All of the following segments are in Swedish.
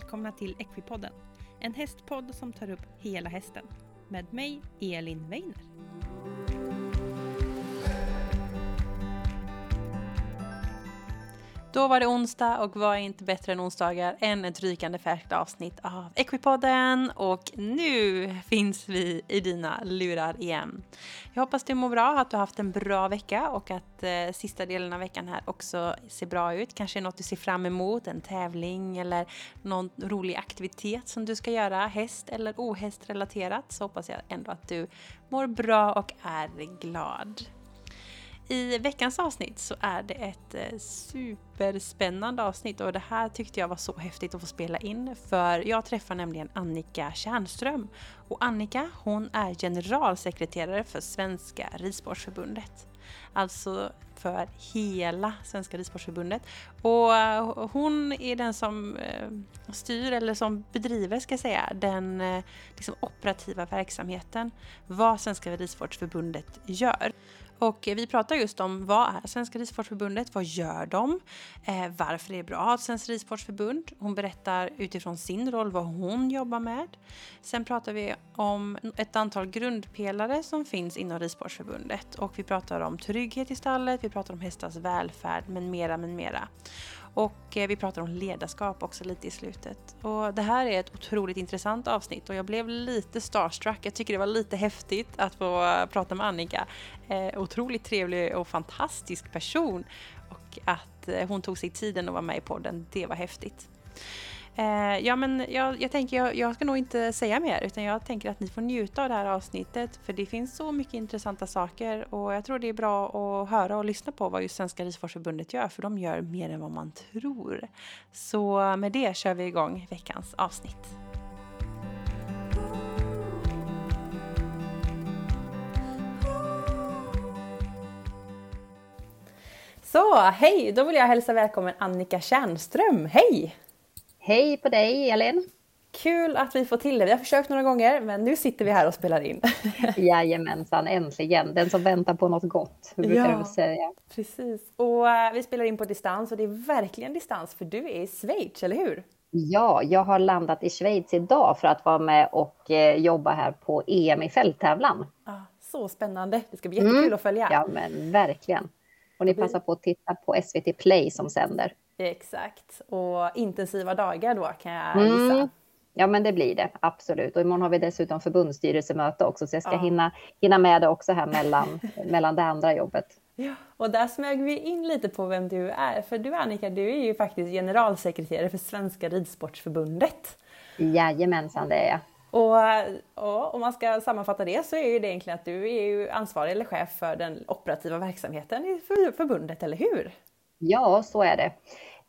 välkomna till Equipodden. En hästpodd som tar upp hela hästen. Med mig, Elin Weiner. Då var det onsdag och vad är inte bättre än onsdagar än ett rykande färskt avsnitt av Equipodden och nu finns vi i dina lurar igen. Jag hoppas du mår bra, att du har haft en bra vecka och att eh, sista delen av veckan här också ser bra ut. Kanske något du ser fram emot, en tävling eller någon rolig aktivitet som du ska göra, häst eller ohästrelaterat, så hoppas jag ändå att du mår bra och är glad. I veckans avsnitt så är det ett eh, superspännande avsnitt och det här tyckte jag var så häftigt att få spela in för jag träffar nämligen Annika Tjärnström och Annika hon är generalsekreterare för Svenska Ridsportförbundet. Alltså för hela Svenska Ridsportförbundet. Och eh, hon är den som eh, styr, eller som bedriver ska jag säga, den liksom operativa verksamheten. Vad Svenska Ridsportförbundet gör. Och eh, vi pratar just om vad är Svenska Ridsportförbundet, vad gör de, eh, varför det är bra att ha ett Svenskt Ridsportförbund. Hon berättar utifrån sin roll vad hon jobbar med. Sen pratar vi om ett antal grundpelare som finns inom Ridsportförbundet och vi pratar om trygghet i stallet, vi pratar om hästars välfärd, men mera, men mera. Och eh, vi pratar om ledarskap också lite i slutet. Och det här är ett otroligt intressant avsnitt och jag blev lite starstruck. Jag tycker det var lite häftigt att få prata med Annika. Eh, otroligt trevlig och fantastisk person. Och att eh, hon tog sig tiden att vara med i podden, det var häftigt. Eh, ja, men jag, jag tänker, jag, jag, ska nog inte säga mer, utan jag tänker att ni får njuta av det här avsnittet, för det finns så mycket intressanta saker och jag tror det är bra att höra och lyssna på vad just Svenska Ridsportförbundet gör, för de gör mer än vad man tror. Så med det kör vi igång veckans avsnitt. Så, hej! Då vill jag hälsa välkommen Annika Tjärnström. Hej! Hej på dig Elin! Kul att vi får till det. Vi har försökt några gånger men nu sitter vi här och spelar in. Jajamensan, äntligen. Den som väntar på något gott, brukar ja, säga? Precis. Och uh, vi spelar in på distans och det är verkligen distans för du är i Schweiz, eller hur? Ja, jag har landat i Schweiz idag för att vara med och uh, jobba här på EM i fälttävlan. Ah, så spännande! Det ska bli jättekul mm. att följa. Ja, men verkligen. Och ni passar på att titta på SVT Play som sänder. Exakt, och intensiva dagar då kan jag gissa. Mm. Ja, men det blir det absolut. Och imorgon har vi dessutom förbundsstyrelsemöte också, så jag ska ja. hinna, hinna med det också här mellan, mellan det andra jobbet. Ja, och där smög vi in lite på vem du är. För du Annika, du är ju faktiskt generalsekreterare för Svenska Ridsportförbundet. Jajamensan, det är jag. Och, om man ska sammanfatta det så är det egentligen att du är ju ansvarig eller chef för den operativa verksamheten i förbundet, eller hur? Ja, så är det.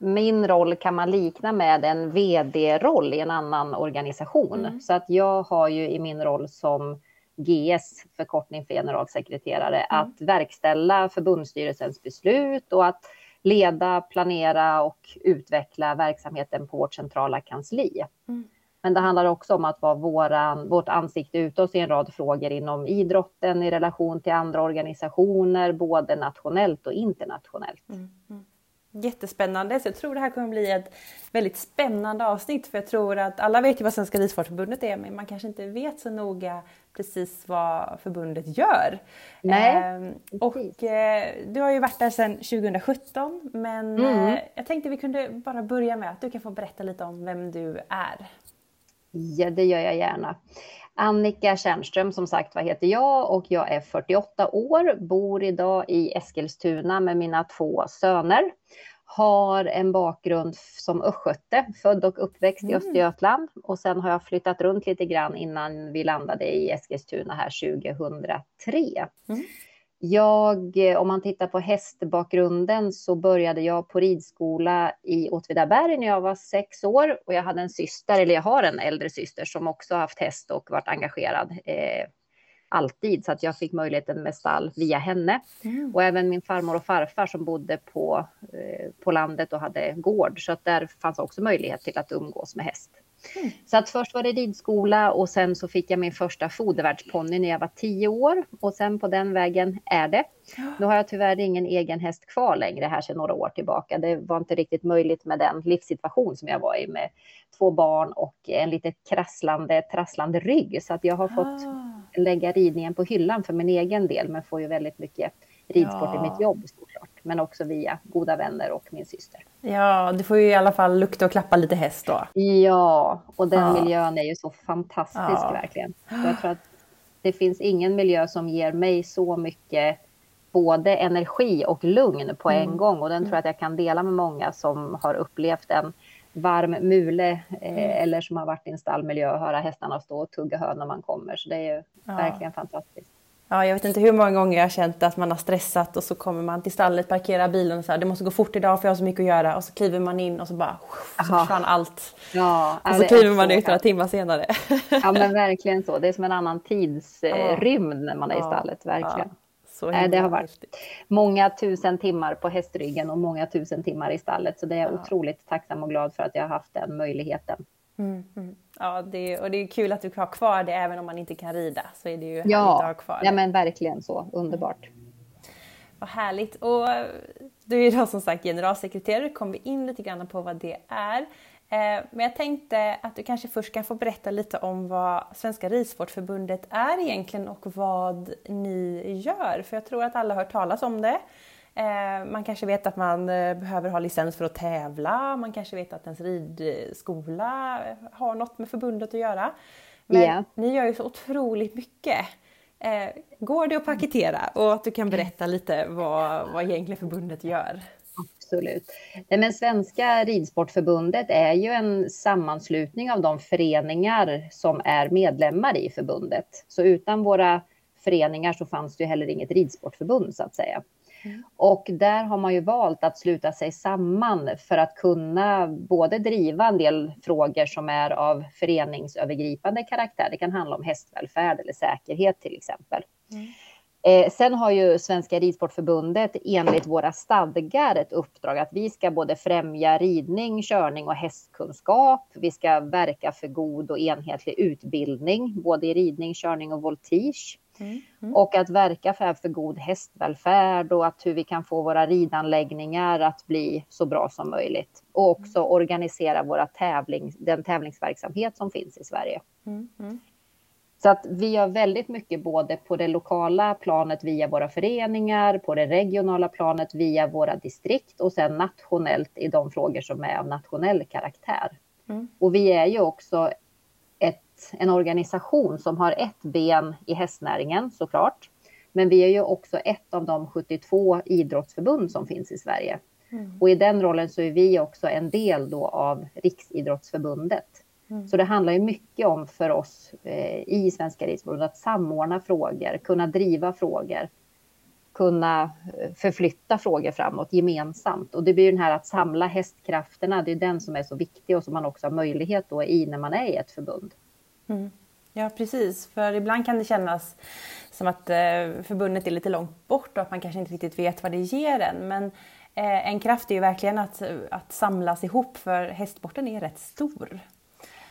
Min roll kan man likna med en vd-roll i en annan organisation. Mm. Så att jag har ju i min roll som GS, förkortning för generalsekreterare, mm. att verkställa förbundsstyrelsens beslut och att leda, planera och utveckla verksamheten på vårt centrala kansli. Mm. Men det handlar också om att vara våran, vårt ansikte utåt i en rad frågor inom idrotten i relation till andra organisationer, både nationellt och internationellt. Mm, mm. Jättespännande, så jag tror det här kommer bli ett väldigt spännande avsnitt för jag tror att alla vet ju vad Svenska Ridsportförbundet är men man kanske inte vet så noga precis vad förbundet gör. Nej, eh, och eh, du har ju varit där sedan 2017 men mm. eh, jag tänkte vi kunde bara börja med att du kan få berätta lite om vem du är. Ja, det gör jag gärna. Annika Tjärnström som sagt vad heter jag och jag är 48 år, bor idag i Eskilstuna med mina två söner. Har en bakgrund som östgöte, född och uppväxt mm. i Östergötland och sen har jag flyttat runt lite grann innan vi landade i Eskilstuna här 2003. Mm. Jag, om man tittar på hästbakgrunden så började jag på ridskola i Åtvidaberg när jag var sex år och jag hade en syster, eller jag har en äldre syster som också haft häst och varit engagerad eh, alltid så att jag fick möjligheten med stall via henne. Mm. Och även min farmor och farfar som bodde på, eh, på landet och hade gård så att där fanns också möjlighet till att umgås med häst. Mm. Så att först var det ridskola och sen så fick jag min första fodervärdsponny när jag var tio år och sen på den vägen är det. Nu har jag tyvärr ingen egen häst kvar längre här sedan några år tillbaka. Det var inte riktigt möjligt med den livssituation som jag var i med två barn och en lite krasslande, trasslande rygg. Så att jag har fått ah. lägga ridningen på hyllan för min egen del, men får ju väldigt mycket ridsport ja. i mitt jobb såklart. Men också via goda vänner och min syster. Ja, du får ju i alla fall lukta och klappa lite häst då. Ja, och den ja. miljön är ju så fantastisk ja. verkligen. jag tror att det finns ingen miljö som ger mig så mycket både energi och lugn på en mm. gång. Och den tror jag att jag kan dela med många som har upplevt en varm mule eh, mm. eller som har varit i en stallmiljö och höra hästarna stå och tugga hö när man kommer. Så det är ju ja. verkligen fantastiskt. Ja, jag vet inte hur många gånger jag har känt att man har stressat och så kommer man till stallet, parkerar bilen och så här, det måste gå fort idag för jag har så mycket att göra och så kliver man in och så bara så försvann allt. Ja, och så kliver man ut några timmar senare. Ja men verkligen så, det är som en annan tidsrymd ja. när man är i stallet, verkligen. Ja. Det har varit häftigt. många tusen timmar på hästryggen och många tusen timmar i stallet. Så det är jag ja. otroligt tacksam och glad för att jag har haft den möjligheten. Mm, mm. Ja, det, och det är kul att du har kvar det även om man inte kan rida. Så är det ju ja, att ha kvar. Ja, men verkligen så. Underbart. Vad härligt. Och du är då som sagt generalsekreterare. kommer vi in lite grann på vad det är. Eh, men jag tänkte att du kanske först kan få berätta lite om vad Svenska Ridsportförbundet är egentligen och vad ni gör. För jag tror att alla har hört talas om det. Eh, man kanske vet att man eh, behöver ha licens för att tävla, man kanske vet att ens ridskola har något med förbundet att göra. Men yeah. ni gör ju så otroligt mycket. Går det att paketera och att du kan berätta lite vad, vad egentligen förbundet gör? Absolut. Men Svenska Ridsportförbundet är ju en sammanslutning av de föreningar som är medlemmar i förbundet. Så utan våra föreningar så fanns det ju heller inget ridsportförbund så att säga. Mm. Och där har man ju valt att sluta sig samman för att kunna både driva en del frågor som är av föreningsövergripande karaktär. Det kan handla om hästvälfärd eller säkerhet till exempel. Mm. Eh, sen har ju Svenska Ridsportförbundet enligt våra stadgar ett uppdrag att vi ska både främja ridning, körning och hästkunskap. Vi ska verka för god och enhetlig utbildning, både i ridning, körning och voltige. Mm. Mm. Och att verka för, för god hästvälfärd och att hur vi kan få våra ridanläggningar att bli så bra som möjligt. Och också mm. organisera våra tävling, den tävlingsverksamhet som finns i Sverige. Mm. mm. Så att vi gör väldigt mycket både på det lokala planet via våra föreningar, på det regionala planet via våra distrikt och sen nationellt i de frågor som är av nationell karaktär. Mm. Och vi är ju också ett, en organisation som har ett ben i hästnäringen såklart. Men vi är ju också ett av de 72 idrottsförbund som finns i Sverige. Mm. Och i den rollen så är vi också en del då av Riksidrottsförbundet. Mm. Så det handlar ju mycket om för oss eh, i Svenska Ridsporten att samordna frågor, kunna driva frågor, kunna eh, förflytta frågor framåt gemensamt. Och det blir den här att samla hästkrafterna, det är den som är så viktig och som man också har möjlighet då i när man är i ett förbund. Mm. Ja precis, för ibland kan det kännas som att eh, förbundet är lite långt bort och att man kanske inte riktigt vet vad det ger en. Men eh, en kraft är ju verkligen att, att samlas ihop för hästsporten är rätt stor.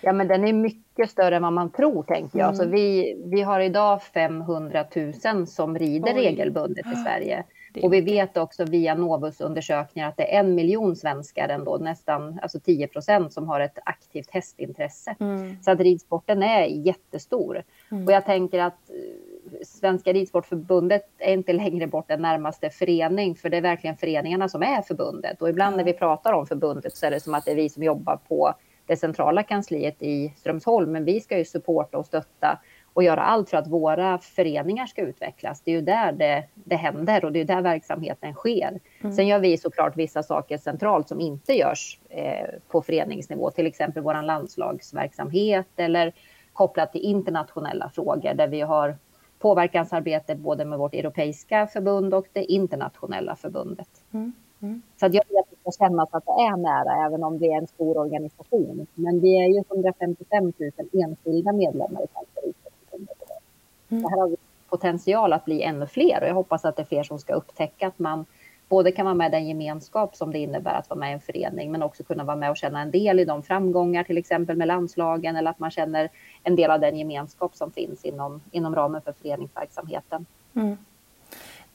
Ja, men den är mycket större än vad man tror, tänker jag. Mm. Så vi, vi har idag 500 000 som rider Oj. regelbundet i Sverige. Och vi vet också via Novus undersökningar att det är en miljon svenskar ändå, nästan alltså 10 procent som har ett aktivt hästintresse. Mm. Så att ridsporten är jättestor. Mm. Och jag tänker att eh, Svenska Ridsportförbundet är inte längre bort än närmaste förening, för det är verkligen föreningarna som är förbundet. Och ibland när vi pratar om förbundet så är det som att det är vi som jobbar på det centrala kansliet i Strömsholm, men vi ska ju supporta och stötta och göra allt för att våra föreningar ska utvecklas. Det är ju där det, det händer och det är där verksamheten sker. Mm. Sen gör vi såklart vissa saker centralt som inte görs eh, på föreningsnivå, till exempel vår landslagsverksamhet eller kopplat till internationella frågor där vi har påverkansarbete både med vårt europeiska förbund och det internationella förbundet. Mm. Mm. Så att jag vet att det ska kännas att det är nära, även om det är en stor organisation. Men vi är ju 155 000 enskilda medlemmar i Idrottsförbundet. Mm. Det här har potential att bli ännu fler och jag hoppas att det är fler som ska upptäcka att man både kan vara med den gemenskap som det innebär att vara med i en förening, men också kunna vara med och känna en del i de framgångar, till exempel med landslagen, eller att man känner en del av den gemenskap som finns inom, inom ramen för föreningsverksamheten. Mm.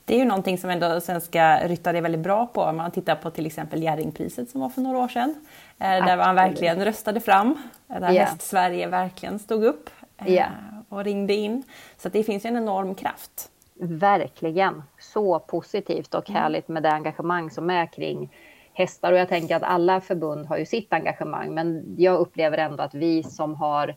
Det är ju någonting som ändå svenska ryttare är väldigt bra på. Om man tittar på till exempel Jerringpriset som var för några år sedan. Absolut. Där man verkligen röstade fram. Där yeah. Häst-Sverige verkligen stod upp yeah. Och ringde in. Så det finns ju en enorm kraft. Verkligen. Så positivt och mm. härligt med det engagemang som är kring hästar. Och jag tänker att alla förbund har ju sitt engagemang. Men jag upplever ändå att vi som har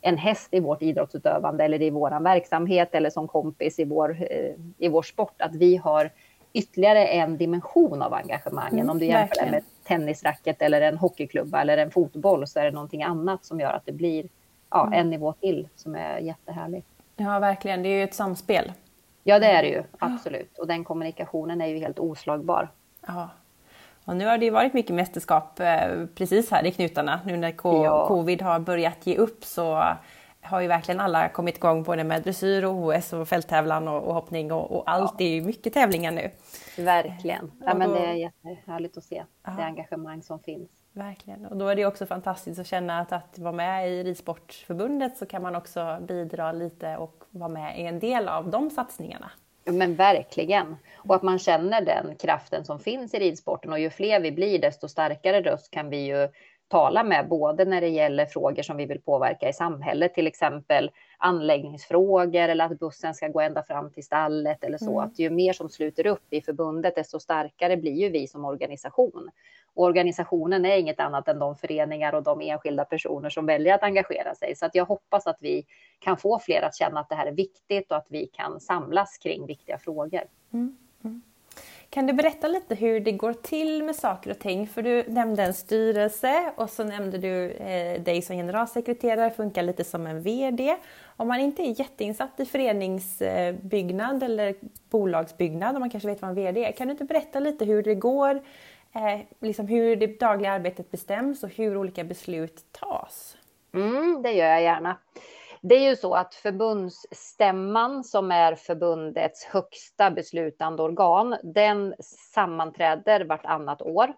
en häst i vårt idrottsutövande eller i vår verksamhet eller som kompis i vår, eh, i vår sport, att vi har ytterligare en dimension av engagemangen. Mm, Om du jämför verkligen. det med tennisracket eller en hockeyklubba eller en fotboll så är det någonting annat som gör att det blir ja, mm. en nivå till som är jättehärlig. Ja, verkligen. Det är ju ett samspel. Ja, det är det ju. Absolut. Och den kommunikationen är ju helt oslagbar. Ja. Och nu har det varit mycket mästerskap eh, precis här i knutarna. Nu när ja. covid har börjat ge upp så har ju verkligen alla kommit igång både med dressyr och OS och fälttävlan och, och hoppning och, och allt. Ja. Det är ju mycket tävlingar nu. Verkligen. Ja, men det är jättehärligt att se ja. det engagemang som finns. Verkligen. Och då är det också fantastiskt att känna att, att vara med i Ridsportförbundet så kan man också bidra lite och vara med i en del av de satsningarna. Men verkligen. Och att man känner den kraften som finns i ridsporten. Och ju fler vi blir, desto starkare röst kan vi ju tala med, både när det gäller frågor som vi vill påverka i samhället, till exempel anläggningsfrågor eller att bussen ska gå ända fram till stallet eller så. Mm. Att ju mer som sluter upp i förbundet, desto starkare blir ju vi som organisation. Och organisationen är inget annat än de föreningar och de enskilda personer som väljer att engagera sig. Så att jag hoppas att vi kan få fler att känna att det här är viktigt och att vi kan samlas kring viktiga frågor. Mm. Mm. Kan du berätta lite hur det går till med saker och ting? För du nämnde en styrelse och så nämnde du eh, dig som generalsekreterare, funkar lite som en VD. Om man inte är jätteinsatt i föreningsbyggnad eller bolagsbyggnad, om man kanske vet vad en VD är, kan du inte berätta lite hur det går eh, liksom hur det dagliga arbetet bestäms och hur olika beslut tas? Mm, det gör jag gärna. Det är ju så att förbundsstämman som är förbundets högsta beslutande organ, den sammanträder vartannat år.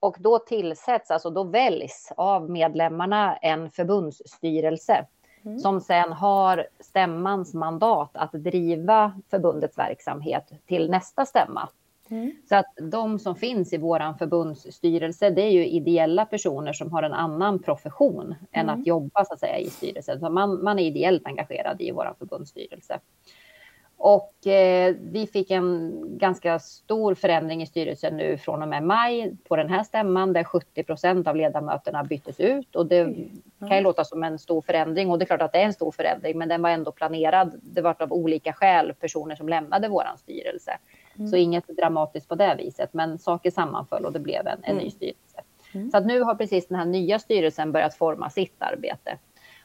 Och då tillsätts, alltså då väljs av medlemmarna en förbundsstyrelse mm. som sen har stämmans mandat att driva förbundets verksamhet till nästa stämma. Mm. Så att de som finns i vår förbundsstyrelse, det är ju ideella personer som har en annan profession mm. än att jobba så att säga, i styrelsen. Så man, man är ideellt engagerad i vår förbundsstyrelse. Och eh, vi fick en ganska stor förändring i styrelsen nu från och med maj på den här stämman där 70 procent av ledamöterna byttes ut. Och det mm. kan ju låta som en stor förändring och det är klart att det är en stor förändring men den var ändå planerad. Det var av olika skäl personer som lämnade vår styrelse. Mm. Så inget dramatiskt på det viset, men saker sammanföll och det blev en, en mm. ny styrelse. Mm. Så att nu har precis den här nya styrelsen börjat forma sitt arbete.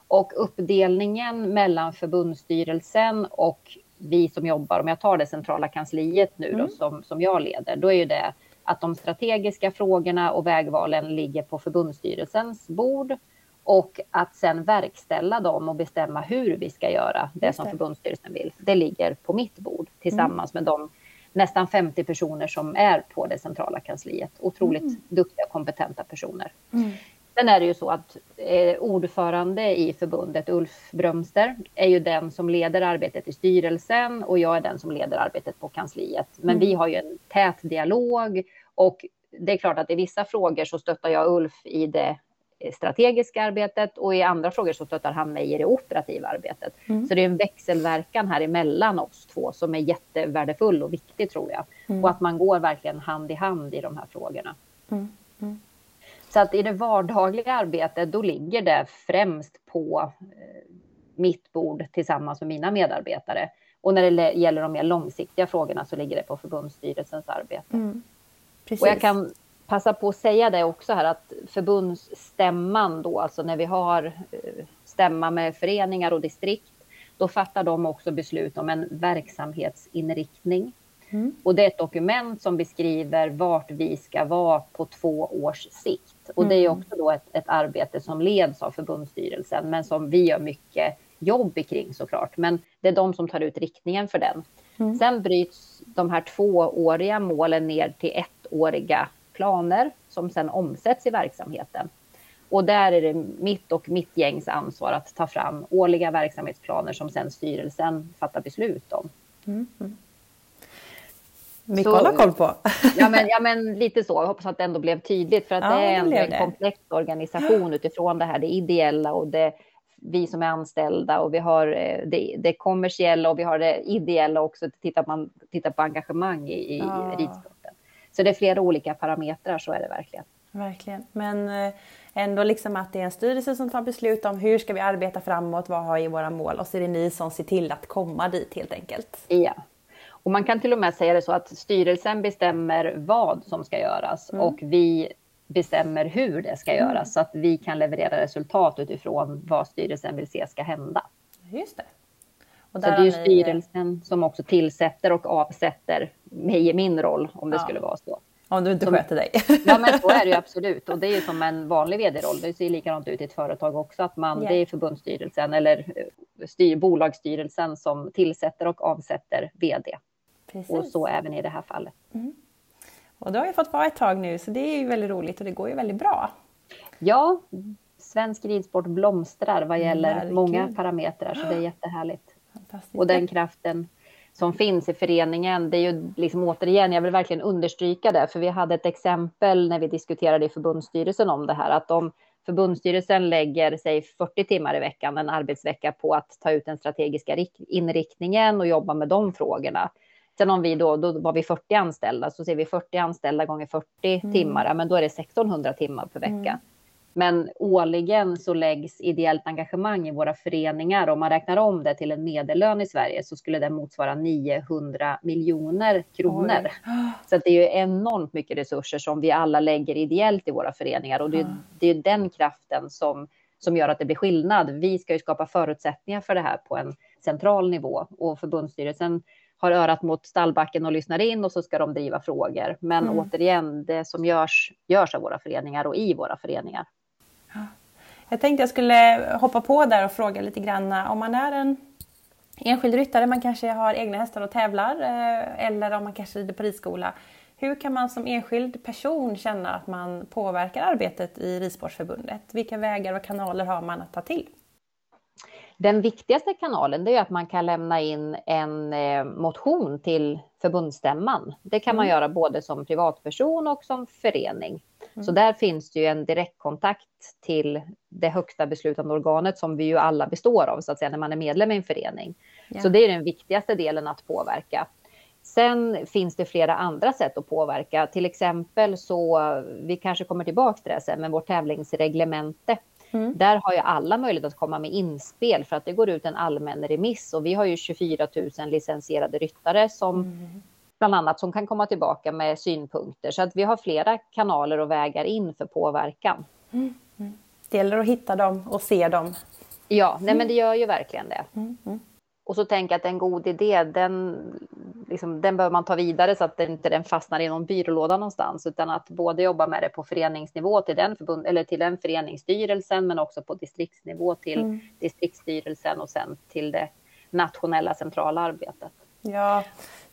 Och uppdelningen mellan förbundsstyrelsen och vi som jobbar, om jag tar det centrala kansliet nu då, mm. som, som jag leder, då är ju det att de strategiska frågorna och vägvalen ligger på förbundsstyrelsens bord och att sen verkställa dem och bestämma hur vi ska göra det, det. som förbundsstyrelsen vill. Det ligger på mitt bord tillsammans mm. med de nästan 50 personer som är på det centrala kansliet. Otroligt mm. duktiga och kompetenta personer. Mm. Sen är det ju så att eh, ordförande i förbundet, Ulf Brömster, är ju den som leder arbetet i styrelsen och jag är den som leder arbetet på kansliet. Men mm. vi har ju en tät dialog och det är klart att i vissa frågor så stöttar jag Ulf i det strategiska arbetet och i andra frågor så stöttar han mig i det operativa arbetet. Mm. Så det är en växelverkan här emellan oss två som är jättevärdefull och viktig tror jag. Mm. Och att man går verkligen hand i hand i de här frågorna. Mm. mm. Så att i det vardagliga arbetet då ligger det främst på eh, mitt bord tillsammans med mina medarbetare. Och när det gäller de mer långsiktiga frågorna så ligger det på förbundsstyrelsens arbete. Mm. Och jag kan passa på att säga det också här att förbundsstämman då, alltså när vi har eh, stämma med föreningar och distrikt, då fattar de också beslut om en verksamhetsinriktning. Mm. Och det är ett dokument som beskriver vart vi ska vara på två års sikt. Och det är mm. också då ett, ett arbete som leds av förbundsstyrelsen, men som vi gör mycket jobb kring såklart, men det är de som tar ut riktningen för den. Mm. Sen bryts de här tvååriga målen ner till ettåriga planer som sen omsätts i verksamheten. Och där är det mitt och mitt gängs ansvar att ta fram årliga verksamhetsplaner som sen styrelsen fattar beslut om. Mm. Mycket att hålla koll på. ja, men, ja, men lite så. Jag hoppas att det ändå blev tydligt. För att ja, det är en, en komplex organisation utifrån det här, det ideella och det vi som är anställda och vi har eh, det, det kommersiella och vi har det ideella också. Tittar man tittar på engagemang i, i ja. ridsporten. Så det är flera olika parametrar, så är det verkligen. Verkligen, men eh, ändå liksom att det är en styrelse som tar beslut om hur ska vi arbeta framåt, vad har vi våra mål och så är det ni som ser till att komma dit helt enkelt. Ja, och man kan till och med säga det så att styrelsen bestämmer vad som ska göras mm. och vi bestämmer hur det ska mm. göras så att vi kan leverera resultat utifrån vad styrelsen vill se ska hända. Just det. Och så det är ju styrelsen som också tillsätter och avsätter mig i min roll om det ja. skulle vara så. Om du inte som, sköter dig. ja, men så är det ju absolut. Och det är ju som en vanlig vd-roll. Det ser likadant ut i ett företag också. Att man, yeah. Det är förbundsstyrelsen eller eh, styr, bolagsstyrelsen som tillsätter och avsätter vd. Precis. Och så även i det här fallet. Mm. Och du har ju fått vara ett tag nu, så det är ju väldigt roligt och det går ju väldigt bra. Ja, svensk ridsport blomstrar vad gäller Verkligen. många parametrar, så det är jättehärligt. Och den kraften som finns i föreningen, det är ju liksom återigen, jag vill verkligen understryka det, för vi hade ett exempel när vi diskuterade i förbundsstyrelsen om det här, att om förbundsstyrelsen lägger sig 40 timmar i veckan, en arbetsvecka, på att ta ut den strategiska inriktningen och jobba med de frågorna, Sen om vi då, då var vi 40 anställda, så ser vi 40 anställda gånger 40 mm. timmar, men då är det 1600 timmar per vecka. Mm. Men årligen så läggs ideellt engagemang i våra föreningar. Om man räknar om det till en medellön i Sverige så skulle det motsvara 900 miljoner kronor. Oj. Så det är ju enormt mycket resurser som vi alla lägger ideellt i våra föreningar och det, är, det är den kraften som, som gör att det blir skillnad. Vi ska ju skapa förutsättningar för det här på en central nivå och förbundsstyrelsen har örat mot stallbacken och lyssnar in och så ska de driva frågor. Men mm. återigen, det som görs, görs av våra föreningar och i våra föreningar. Jag tänkte jag skulle hoppa på där och fråga lite grann eh, om man är en enskild ryttare, man kanske har egna hästar och tävlar eh, eller om man kanske rider på ridskola. Hur kan man som enskild person känna att man påverkar arbetet i Ridsportförbundet? Vilka vägar och kanaler har man att ta till? Den viktigaste kanalen är att man kan lämna in en eh, motion till förbundsstämman. Det kan man mm. göra både som privatperson och som förening. Mm. Så där finns det ju en direktkontakt till det högsta beslutande organet som vi ju alla består av så att säga när man är medlem i en förening. Ja. Så det är den viktigaste delen att påverka. Sen finns det flera andra sätt att påverka. Till exempel så, vi kanske kommer tillbaka till det sen, men vårt tävlingsreglemente Mm. Där har ju alla möjlighet att komma med inspel för att det går ut en allmän remiss och vi har ju 24 000 licensierade ryttare som mm. bland annat som kan komma tillbaka med synpunkter. Så att vi har flera kanaler och vägar in för påverkan. Mm. mm. Det gäller att hitta dem och se dem. Ja, nej, men det gör ju verkligen det. Och så tänka att en god idé, den, liksom, den behöver man ta vidare så att den inte den fastnar i någon byrålåda någonstans, utan att både jobba med det på föreningsnivå till den, förbund, eller till den föreningsstyrelsen, men också på distriktsnivå till mm. distriktsstyrelsen och sen till det nationella centrala arbetet. Ja,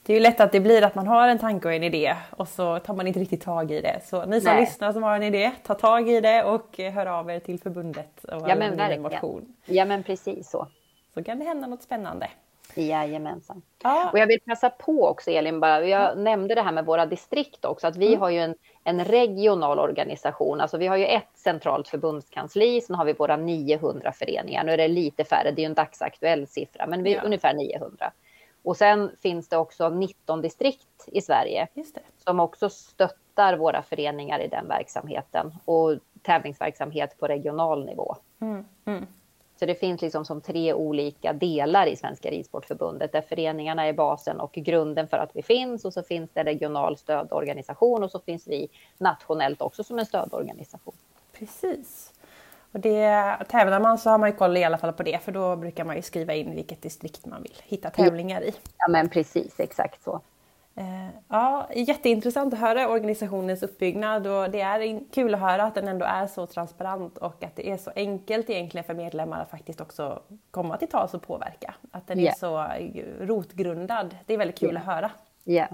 det är ju lätt att det blir att man har en tanke och en idé och så tar man inte riktigt tag i det. Så ni som Nej. lyssnar som har en idé, ta tag i det och hör av er till förbundet och ja, men verkligen. motion. Ja men precis så så kan det hända något spännande. Jajamensan. Ah. Och jag vill passa på också Elin, bara, jag mm. nämnde det här med våra distrikt också, att vi mm. har ju en, en regional organisation. Alltså vi har ju ett centralt förbundskansli, sen har vi våra 900 föreningar. Nu är det lite färre, det är ju en dagsaktuell siffra, men vi ja. ungefär 900. Och sen finns det också 19 distrikt i Sverige som också stöttar våra föreningar i den verksamheten och tävlingsverksamhet på regional nivå. Mm. Så det finns liksom som tre olika delar i Svenska Ridsportförbundet där föreningarna är basen och grunden för att vi finns och så finns det regional stödorganisation och så finns vi nationellt också som en stödorganisation. Precis. Och det, tävlar man så har man ju koll i alla fall på det för då brukar man ju skriva in vilket distrikt man vill hitta tävlingar i. Ja men precis, exakt så. Eh, ja, jätteintressant att höra organisationens uppbyggnad och det är kul att höra att den ändå är så transparent och att det är så enkelt egentligen för medlemmar att faktiskt också komma till tals och påverka. Att den yeah. är så rotgrundad. Det är väldigt kul yeah. att höra. Ja, yeah.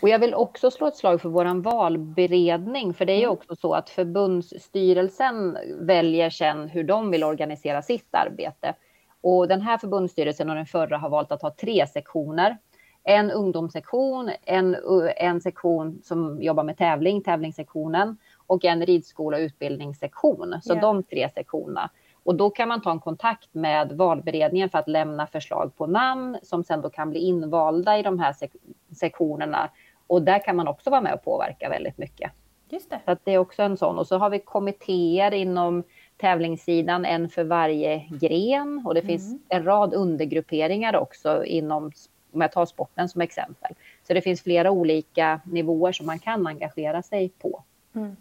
och jag vill också slå ett slag för vår valberedning, för det är ju mm. också så att förbundsstyrelsen väljer sen hur de vill organisera sitt arbete. Och den här förbundsstyrelsen och den förra har valt att ha tre sektioner en ungdomssektion, en, en sektion som jobbar med tävling, tävlingssektionen och en ridskola och utbildningssektion. Så yeah. de tre sektionerna. Och då kan man ta en kontakt med valberedningen för att lämna förslag på namn som sen då kan bli invalda i de här sek sektionerna. Och där kan man också vara med och påverka väldigt mycket. Just det. Så att det är också en sån. Och så har vi kommittéer inom tävlingssidan, en för varje gren. Och det mm. finns en rad undergrupperingar också inom om jag tar sporten som exempel. Så det finns flera olika nivåer som man kan engagera sig på mm.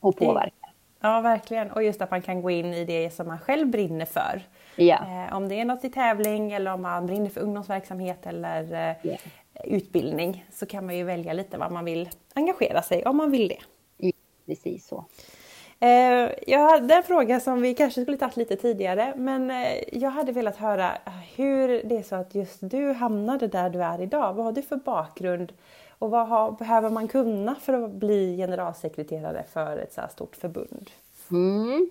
och påverka. Ja, verkligen. Och just att man kan gå in i det som man själv brinner för. Ja. Eh, om det är något i tävling eller om man brinner för ungdomsverksamhet eller eh, ja. utbildning så kan man ju välja lite vad man vill engagera sig om man vill det. Ja, precis så. Eh, jag hade en fråga som vi kanske skulle tagit lite tidigare men eh, jag hade velat höra hur det är så att just du hamnade där du är idag. Vad har du för bakgrund och vad har, behöver man kunna för att bli generalsekreterare för ett så här stort förbund? Mm.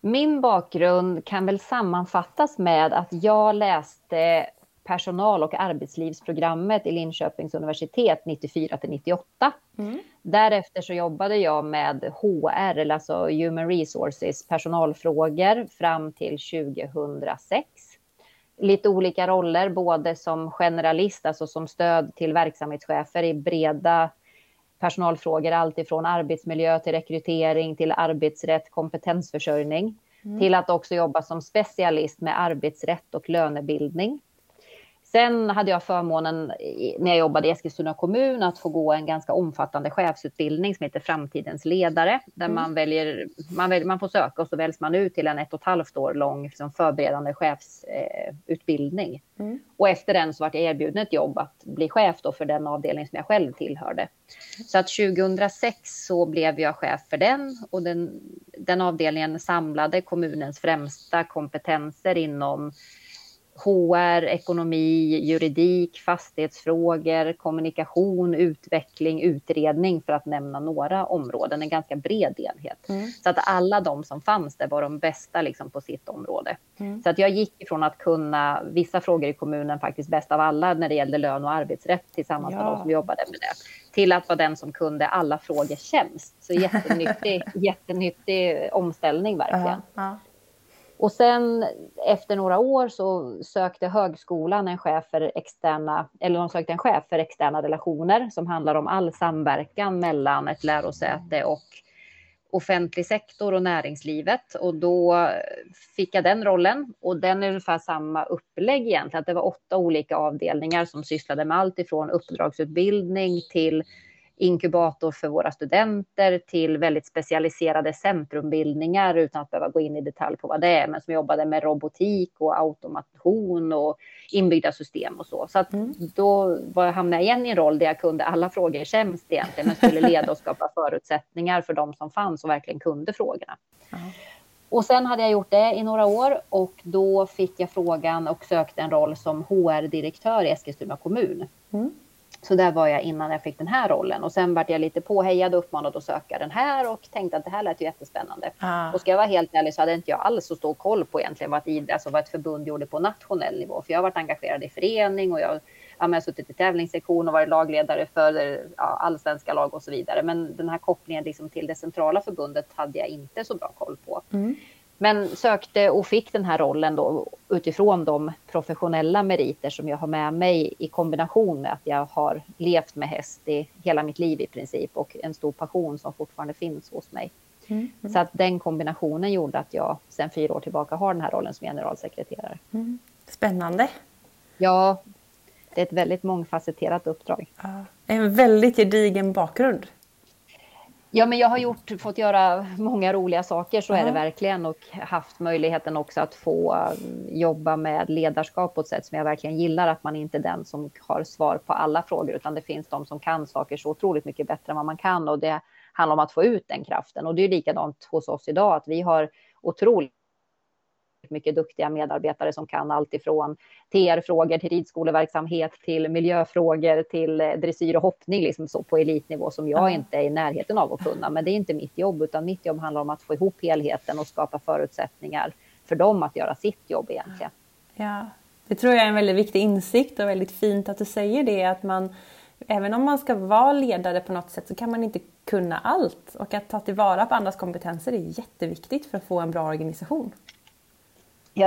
Min bakgrund kan väl sammanfattas med att jag läste personal och arbetslivsprogrammet i Linköpings universitet 94 till 98. Mm. Därefter så jobbade jag med HR, alltså Human Resources, personalfrågor fram till 2006. Lite olika roller, både som generalist, alltså som stöd till verksamhetschefer i breda personalfrågor, alltifrån arbetsmiljö till rekrytering till arbetsrätt, kompetensförsörjning, mm. till att också jobba som specialist med arbetsrätt och lönebildning. Sen hade jag förmånen när jag jobbade i Eskilstuna kommun att få gå en ganska omfattande chefsutbildning som heter Framtidens ledare. Där mm. man, väljer, man, väljer, man får söka och så väljs man ut till en ett och ett halvt år lång liksom, förberedande chefsutbildning. Eh, mm. Och efter den så var jag erbjuden ett jobb att bli chef då för den avdelning som jag själv tillhörde. Så att 2006 så blev jag chef för den och den, den avdelningen samlade kommunens främsta kompetenser inom HR, ekonomi, juridik, fastighetsfrågor, kommunikation, utveckling, utredning för att nämna några områden. En ganska bred enhet. Mm. Så att alla de som fanns där var de bästa liksom på sitt område. Mm. Så att jag gick ifrån att kunna vissa frågor i kommunen faktiskt bäst av alla när det gällde lön och arbetsrätt tillsammans ja. med de som jobbade med det. Till att vara den som kunde alla frågor sämst. Så jättenyttig, jättenyttig omställning verkligen. Uh -huh. Och sen efter några år så sökte högskolan en chef för externa, eller de sökte en chef för externa relationer som handlar om all samverkan mellan ett lärosäte och offentlig sektor och näringslivet. Och då fick jag den rollen och den är ungefär samma upplägg egentligen. Att det var åtta olika avdelningar som sysslade med allt ifrån uppdragsutbildning till inkubator för våra studenter till väldigt specialiserade centrumbildningar utan att behöva gå in i detalj på vad det är, men som jobbade med robotik och automation och inbyggda system och så. Så mm. då var jag, hamnade jag igen i en roll där jag kunde alla frågor sämst egentligen, men skulle leda och skapa förutsättningar för de som fanns och verkligen kunde frågorna. Mm. Och sen hade jag gjort det i några år och då fick jag frågan och sökte en roll som HR-direktör i Eskilstuna kommun. Mm. Så där var jag innan jag fick den här rollen och sen vart jag lite påhejad och uppmanad att söka den här och tänkte att det här lät ju jättespännande. Ah. Och ska jag vara helt ärlig så hade inte jag alls så stor koll på egentligen vad ett, alltså vad ett förbund gjorde på nationell nivå. För jag har varit engagerad i förening och jag, ja, jag har suttit i tävlingssektion och varit lagledare för ja, allsvenska lag och så vidare. Men den här kopplingen liksom till det centrala förbundet hade jag inte så bra koll på. Mm. Men sökte och fick den här rollen då utifrån de professionella meriter som jag har med mig i kombination med att jag har levt med häst i hela mitt liv i princip och en stor passion som fortfarande finns hos mig. Mm. Så att den kombinationen gjorde att jag sedan fyra år tillbaka har den här rollen som generalsekreterare. Mm. Spännande. Ja, det är ett väldigt mångfacetterat uppdrag. En väldigt gedigen bakgrund. Ja, men jag har gjort, fått göra många roliga saker, så uh -huh. är det verkligen. Och haft möjligheten också att få mm, jobba med ledarskap på ett sätt som jag verkligen gillar. Att man inte är den som har svar på alla frågor, utan det finns de som kan saker så otroligt mycket bättre än vad man kan. Och det handlar om att få ut den kraften. Och det är likadant hos oss idag, att vi har otroligt mycket duktiga medarbetare som kan allt ifrån TR-frågor till ridskoleverksamhet till miljöfrågor till eh, dressyr och hoppning liksom så på elitnivå som jag inte är i närheten av att kunna. Men det är inte mitt jobb, utan mitt jobb handlar om att få ihop helheten och skapa förutsättningar för dem att göra sitt jobb egentligen. Ja, det tror jag är en väldigt viktig insikt och väldigt fint att du säger det, att man även om man ska vara ledare på något sätt så kan man inte kunna allt. Och att ta tillvara på andras kompetenser är jätteviktigt för att få en bra organisation.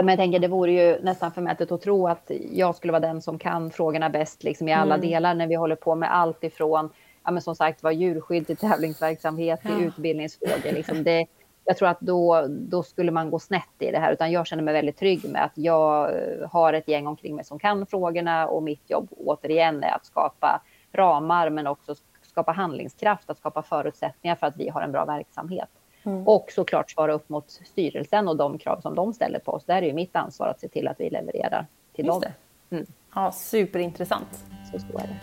Men jag tänker det vore ju nästan förmätet att tro att jag skulle vara den som kan frågorna bäst liksom, i alla mm. delar när vi håller på med allt ifrån ja, men som sagt var djurskydd till tävlingsverksamhet till ja. utbildningsfrågor. Liksom det, jag tror att då, då skulle man gå snett i det här, utan jag känner mig väldigt trygg med att jag eh, har ett gäng omkring mig som kan frågorna och mitt jobb återigen är att skapa ramar men också skapa handlingskraft, att skapa förutsättningar för att vi har en bra verksamhet. Mm. Och såklart svara upp mot styrelsen och de krav som de ställer på oss. Där är ju mitt ansvar att se till att vi levererar till Just dem. Mm. Ja, superintressant. Så, så är det.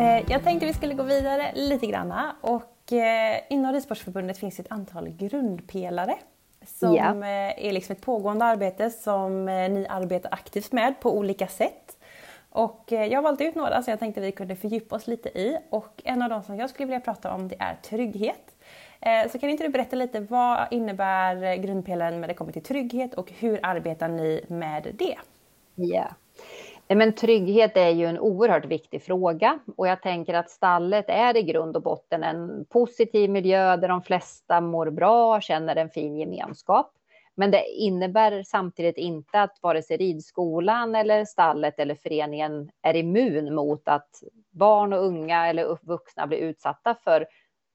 Eh, jag tänkte vi skulle gå vidare lite granna och eh, inom Ridsportförbundet finns ett antal grundpelare som. Eh, är liksom ett pågående arbete som ni arbetar aktivt med på olika sätt. Och eh, jag har valt ut några som jag tänkte vi kunde fördjupa oss lite i och en av dem som jag skulle vilja prata om det är trygghet. Eh, så kan inte du berätta lite vad innebär grundpelaren när det kommer till trygghet och hur arbetar ni med det? Ja, eh, men trygghet är ju en oerhört viktig fråga och jag tänker att stallet är i grund och botten en positiv miljö där de flesta mår bra, och känner en fin gemenskap. Men det innebär samtidigt inte att vare sig ridskolan eller stallet eller föreningen är immun mot att barn och unga eller vuxna blir utsatta för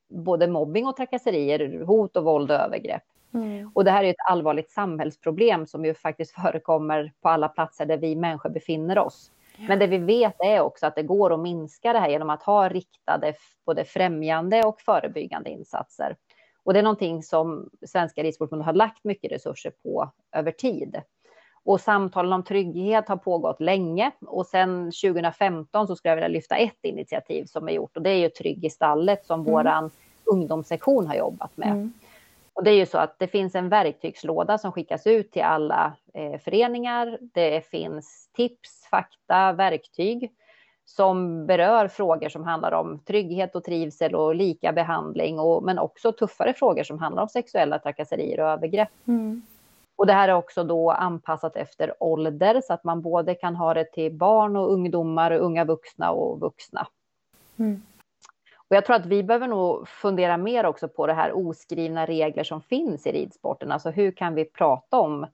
både mobbing och trakasserier, hot och våld och övergrepp. Mm. Och det här är ett allvarligt samhällsproblem som ju faktiskt förekommer på alla platser där vi människor befinner oss. Ja. Men det vi vet är också att det går att minska det här genom att ha riktade både främjande och förebyggande insatser. Och det är någonting som Svenska Ridsportförbundet har lagt mycket resurser på över tid. Och samtalen om trygghet har pågått länge och sedan 2015 så skulle jag vilja lyfta ett initiativ som är gjort och det är ju Trygg i stallet som mm. våran ungdomssektion har jobbat med. Mm. Och det är ju så att det finns en verktygslåda som skickas ut till alla eh, föreningar. Det finns tips, fakta, verktyg som berör frågor som handlar om trygghet och trivsel och lika behandling, och, men också tuffare frågor som handlar om sexuella trakasserier och övergrepp. Mm. Och det här är också då anpassat efter ålder så att man både kan ha det till barn och ungdomar, unga vuxna och vuxna. Mm. Och jag tror att vi behöver nog fundera mer också på det här oskrivna regler som finns i ridsporten. Alltså hur kan vi prata om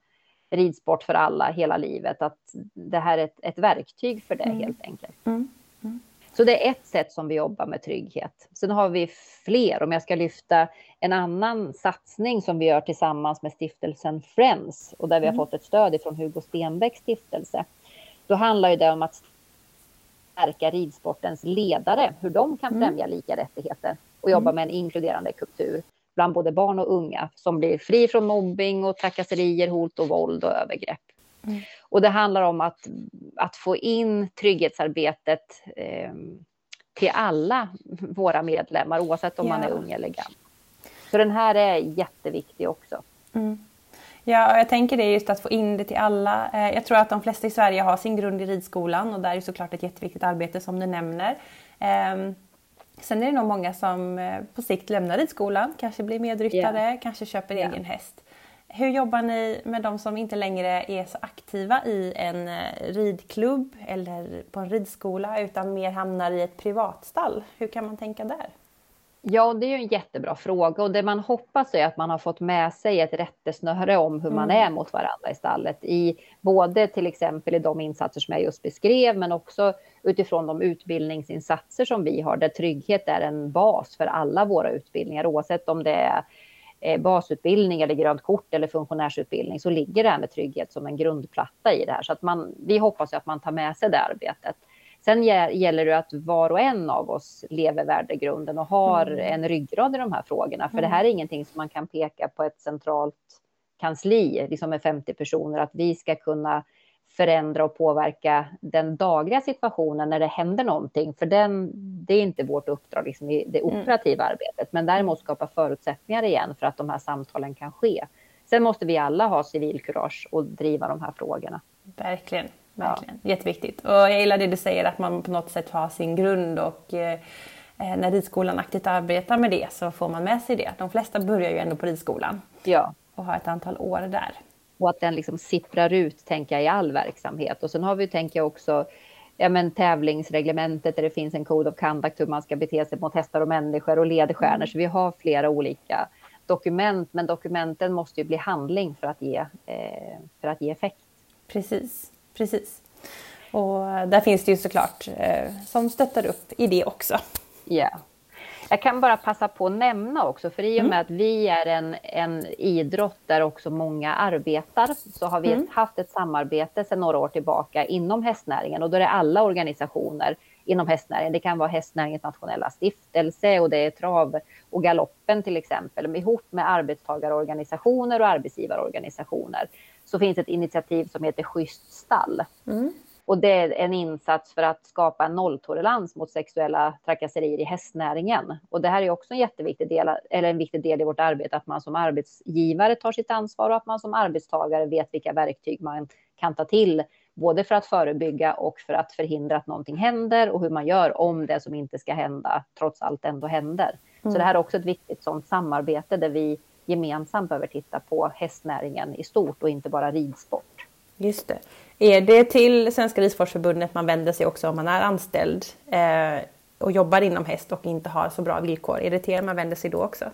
ridsport för alla hela livet. Att det här är ett, ett verktyg för det mm. helt enkelt. Mm. Mm. Så det är ett sätt som vi jobbar med trygghet. Sen har vi fler. Om jag ska lyfta en annan satsning som vi gör tillsammans med stiftelsen Friends och där vi har mm. fått ett stöd från Hugo Stenbecks stiftelse. Då handlar det om att stärka ridsportens ledare, hur de kan mm. främja lika rättigheter och jobba med en inkluderande kultur bland både barn och unga som blir fri från mobbing och trakasserier, hot och våld och övergrepp. Mm. Och det handlar om att, att få in trygghetsarbetet eh, till alla våra medlemmar, oavsett om yeah. man är ung eller gammal. Så den här är jätteviktig också. Mm. Ja, jag tänker det just att få in det till alla. Eh, jag tror att de flesta i Sverige har sin grund i ridskolan och där är såklart ett jätteviktigt arbete som du nämner. Sen är det nog många som eh, på sikt lämnar ridskolan, kanske blir medryttare, yeah. kanske köper yeah. egen häst. Hur jobbar ni med de som inte längre är så aktiva i en eh, ridklubb eller på en ridskola utan mer hamnar i ett privatstall? Hur kan man tänka där? Ja, det är ju en jättebra fråga och det man hoppas är att man har fått med sig ett rättesnöre om hur mm. man är mot varandra i stallet. I både till exempel i de insatser som jag just beskrev, men också utifrån de utbildningsinsatser som vi har, där trygghet är en bas för alla våra utbildningar, oavsett om det är eh, basutbildning eller grönt kort eller funktionärsutbildning så ligger det här med trygghet som en grundplatta i det här. Så att man, vi hoppas att man tar med sig det arbetet. Sen gäller det att var och en av oss lever värdegrunden och har mm. en ryggrad i de här frågorna. För mm. det här är ingenting som man kan peka på ett centralt kansli, liksom med 50 personer, att vi ska kunna förändra och påverka den dagliga situationen när det händer någonting. För den, det är inte vårt uppdrag liksom, i det mm. operativa mm. arbetet. Men däremot skapa förutsättningar igen för att de här samtalen kan ske. Sen måste vi alla ha civilkurage och driva de här frågorna. Verkligen. Verkligen. Ja. Jätteviktigt. Och jag gillar det du säger att man på något sätt har sin grund och eh, eh, när ridskolan aktivt arbetar med det så får man med sig det. De flesta börjar ju ändå på ridskolan. Ja. Och har ett antal år där. Och att den liksom sipprar ut, tänker jag, i all verksamhet. Och sen har vi, tänker jag också, ja, men tävlingsreglementet där det finns en code of conduct hur man ska bete sig mot hästar och människor och ledstjärnor. Så vi har flera olika dokument, men dokumenten måste ju bli handling för att ge, eh, för att ge effekt. Precis, precis. Och där finns det ju såklart eh, som stöttar upp i det också. Ja. Jag kan bara passa på att nämna också, för i och med mm. att vi är en, en idrott där också många arbetar, så har vi mm. haft ett samarbete sedan några år tillbaka inom hästnäringen och då är det alla organisationer inom hästnäringen. Det kan vara hästnäringens nationella stiftelse och det är trav och galoppen till exempel. Ihop med arbetstagarorganisationer och arbetsgivarorganisationer så finns ett initiativ som heter Schysst stall. Mm. Och det är en insats för att skapa en nolltolerans mot sexuella trakasserier i hästnäringen. Och det här är också en jätteviktig del, eller en viktig del i vårt arbete, att man som arbetsgivare tar sitt ansvar och att man som arbetstagare vet vilka verktyg man kan ta till, både för att förebygga och för att förhindra att någonting händer och hur man gör om det som inte ska hända trots allt ändå händer. Mm. Så det här är också ett viktigt sånt samarbete där vi gemensamt behöver titta på hästnäringen i stort och inte bara ridsport. Just det. Är det till Svenska Ridsportförbundet man vänder sig också om man är anställd eh, och jobbar inom häst och inte har så bra villkor? Är det till er man vänder sig då också?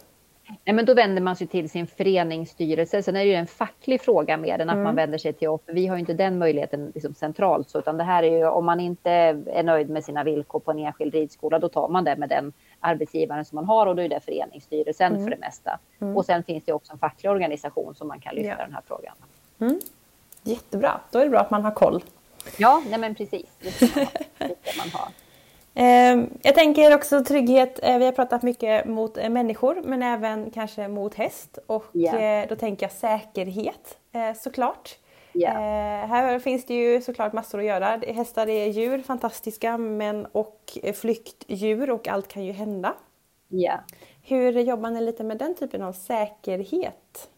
Nej, men då vänder man sig till sin föreningsstyrelse. Sen är det ju en facklig fråga mer än att mm. man vänder sig till oss. Vi har ju inte den möjligheten liksom centralt, så, utan det här är ju om man inte är nöjd med sina villkor på en enskild ridskola, då tar man det med den arbetsgivaren som man har och då är det föreningsstyrelsen mm. för det mesta. Mm. Och sen finns det också en facklig organisation som man kan lyfta ja. den här frågan. Mm. Jättebra, då är det bra att man har koll. Ja, nej men precis. Det ska man ha. Det ska man ha. Ehm, jag tänker också trygghet, eh, vi har pratat mycket mot eh, människor men även kanske mot häst och yeah. då tänker jag säkerhet eh, såklart. Yeah. Här finns det ju såklart massor att göra. Hästar är djur, fantastiska, men och flyktdjur och allt kan ju hända. Yeah. Hur jobbar ni lite med den typen av säkerhet?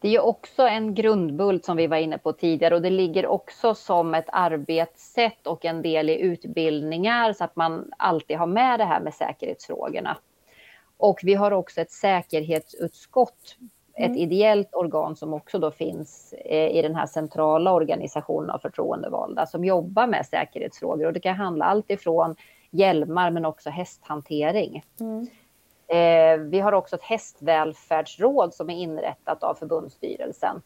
Det är ju också en grundbult som vi var inne på tidigare och det ligger också som ett arbetssätt och en del i utbildningar så att man alltid har med det här med säkerhetsfrågorna. Och vi har också ett säkerhetsutskott, mm. ett ideellt organ som också då finns eh, i den här centrala organisationen av förtroendevalda som jobbar med säkerhetsfrågor och det kan handla allt ifrån hjälmar men också hästhantering. Mm. Eh, vi har också ett hästvälfärdsråd som är inrättat av förbundsstyrelsen.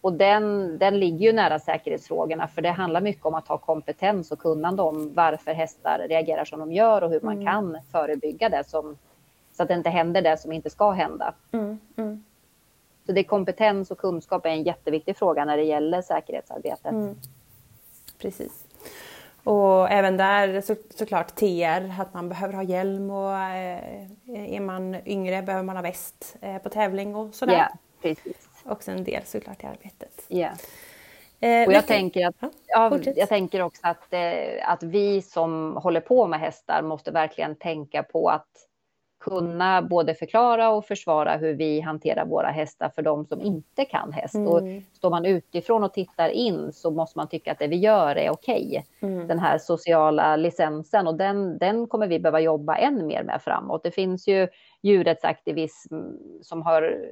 Och den, den ligger ju nära säkerhetsfrågorna för det handlar mycket om att ha kompetens och kunnande om varför hästar reagerar som de gör och hur man mm. kan förebygga det som, så att det inte händer det som inte ska hända. Mm. Mm. Så det är kompetens och kunskap är en jätteviktig fråga när det gäller säkerhetsarbetet. Mm. Precis. Och även där så, såklart TR, att man behöver ha hjälm och eh, är man yngre behöver man ha väst eh, på tävling och sådär. Ja, precis. Också en del såklart i arbetet. Ja. Eh, och jag, tänker att, ja, jag tänker också att, eh, att vi som håller på med hästar måste verkligen tänka på att kunna både förklara och försvara hur vi hanterar våra hästar för de som inte kan häst. Mm. Och står man utifrån och tittar in så måste man tycka att det vi gör är okej. Okay. Mm. Den här sociala licensen och den, den kommer vi behöva jobba än mer med framåt. Det finns ju djurrättsaktivism som har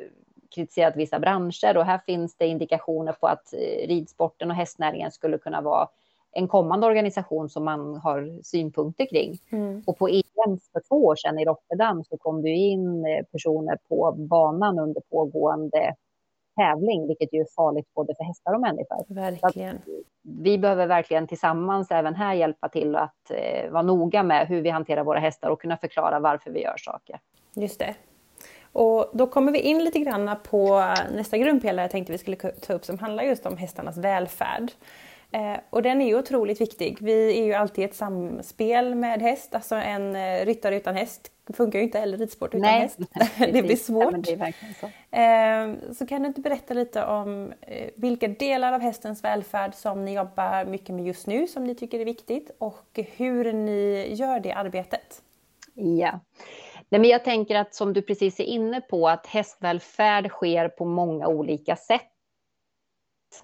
kritiserat vissa branscher och här finns det indikationer på att ridsporten och hästnäringen skulle kunna vara en kommande organisation som man har synpunkter kring. Mm. Och på EM för två år sedan i Rotterdam så kom det in eh, personer på banan under pågående tävling, vilket ju är farligt både för hästar och människor. Verkligen. Vi behöver verkligen tillsammans även här hjälpa till att eh, vara noga med hur vi hanterar våra hästar och kunna förklara varför vi gör saker. Just det. Och då kommer vi in lite grann på nästa grundpelare jag tänkte vi skulle ta upp som handlar just om hästarnas välfärd. Eh, och den är ju otroligt viktig. Vi är ju alltid ett samspel med häst. Alltså en eh, ryttare utan häst funkar ju inte heller ridsport utan Nej, häst. det blir svårt. Ja, det så. Eh, så kan du inte berätta lite om eh, vilka delar av hästens välfärd som ni jobbar mycket med just nu som ni tycker är viktigt och hur ni gör det arbetet? Ja. Nej, men jag tänker att som du precis är inne på att hästvälfärd sker på många olika sätt.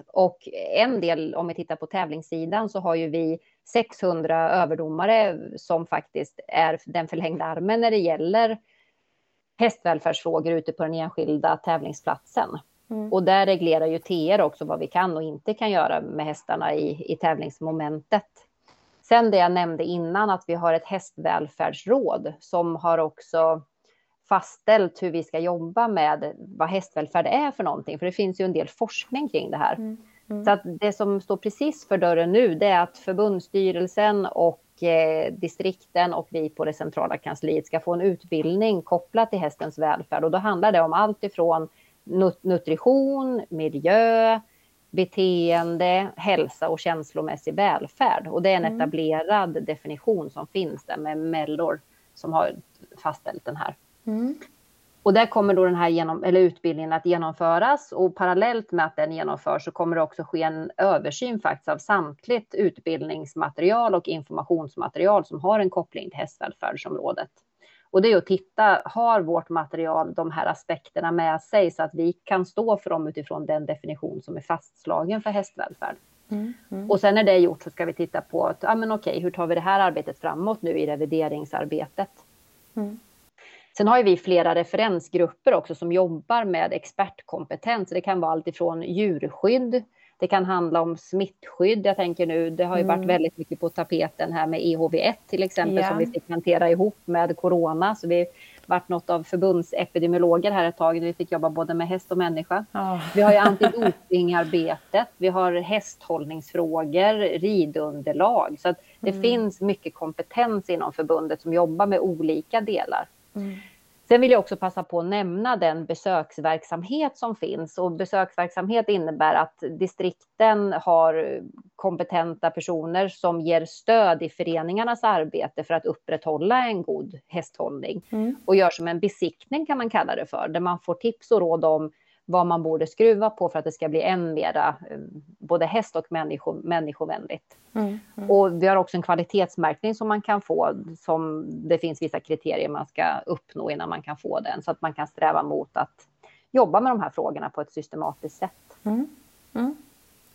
Och en del, om vi tittar på tävlingssidan, så har ju vi 600 överdomare som faktiskt är den förlängda armen när det gäller hästvälfärdsfrågor ute på den enskilda tävlingsplatsen. Mm. Och där reglerar ju TR också vad vi kan och inte kan göra med hästarna i, i tävlingsmomentet. Sen det jag nämnde innan att vi har ett hästvälfärdsråd som har också fastställt hur vi ska jobba med vad hästvälfärd är för någonting. För det finns ju en del forskning kring det här. Mm. Mm. Så att det som står precis för dörren nu det är att förbundsstyrelsen och eh, distrikten och vi på det centrala kansliet ska få en utbildning kopplat till hästens välfärd. Och då handlar det om allt ifrån nutrition, miljö, beteende, hälsa och känslomässig välfärd. Och det är en mm. etablerad definition som finns där med Mellor som har fastställt den här. Mm. Och där kommer då den här genom, eller utbildningen att genomföras och parallellt med att den genomförs så kommer det också ske en översyn faktiskt av samtligt utbildningsmaterial och informationsmaterial som har en koppling till hästvälfärdsområdet. Och det är att titta, har vårt material de här aspekterna med sig så att vi kan stå för dem utifrån den definition som är fastslagen för hästvälfärd. Mm, mm. Och sen när det är gjort så ska vi titta på, att, ja, men okej, hur tar vi det här arbetet framåt nu i revideringsarbetet? Mm. Sen har vi flera referensgrupper också som jobbar med expertkompetens. Det kan vara allt ifrån djurskydd, det kan handla om smittskydd. Jag tänker nu, det har ju varit mm. väldigt mycket på tapeten här med EHV1 till exempel yeah. som vi fick hantera ihop med corona. Så vi varit något av förbundsepidemiologer här ett tag. Vi fick jobba både med häst och människa. Oh. Vi har ju antidopingarbetet, vi har hästhållningsfrågor, ridunderlag. Så det mm. finns mycket kompetens inom förbundet som jobbar med olika delar. Mm. Sen vill jag också passa på att nämna den besöksverksamhet som finns. Och besöksverksamhet innebär att distrikten har kompetenta personer som ger stöd i föreningarnas arbete för att upprätthålla en god hästhållning. Mm. Och gör som en besiktning kan man kalla det för, där man får tips och råd om vad man borde skruva på för att det ska bli än mera eh, både häst och människo, människovänligt. Mm, mm. Och vi har också en kvalitetsmärkning som man kan få, som det finns vissa kriterier man ska uppnå innan man kan få den, så att man kan sträva mot att jobba med de här frågorna på ett systematiskt sätt. Mm, mm.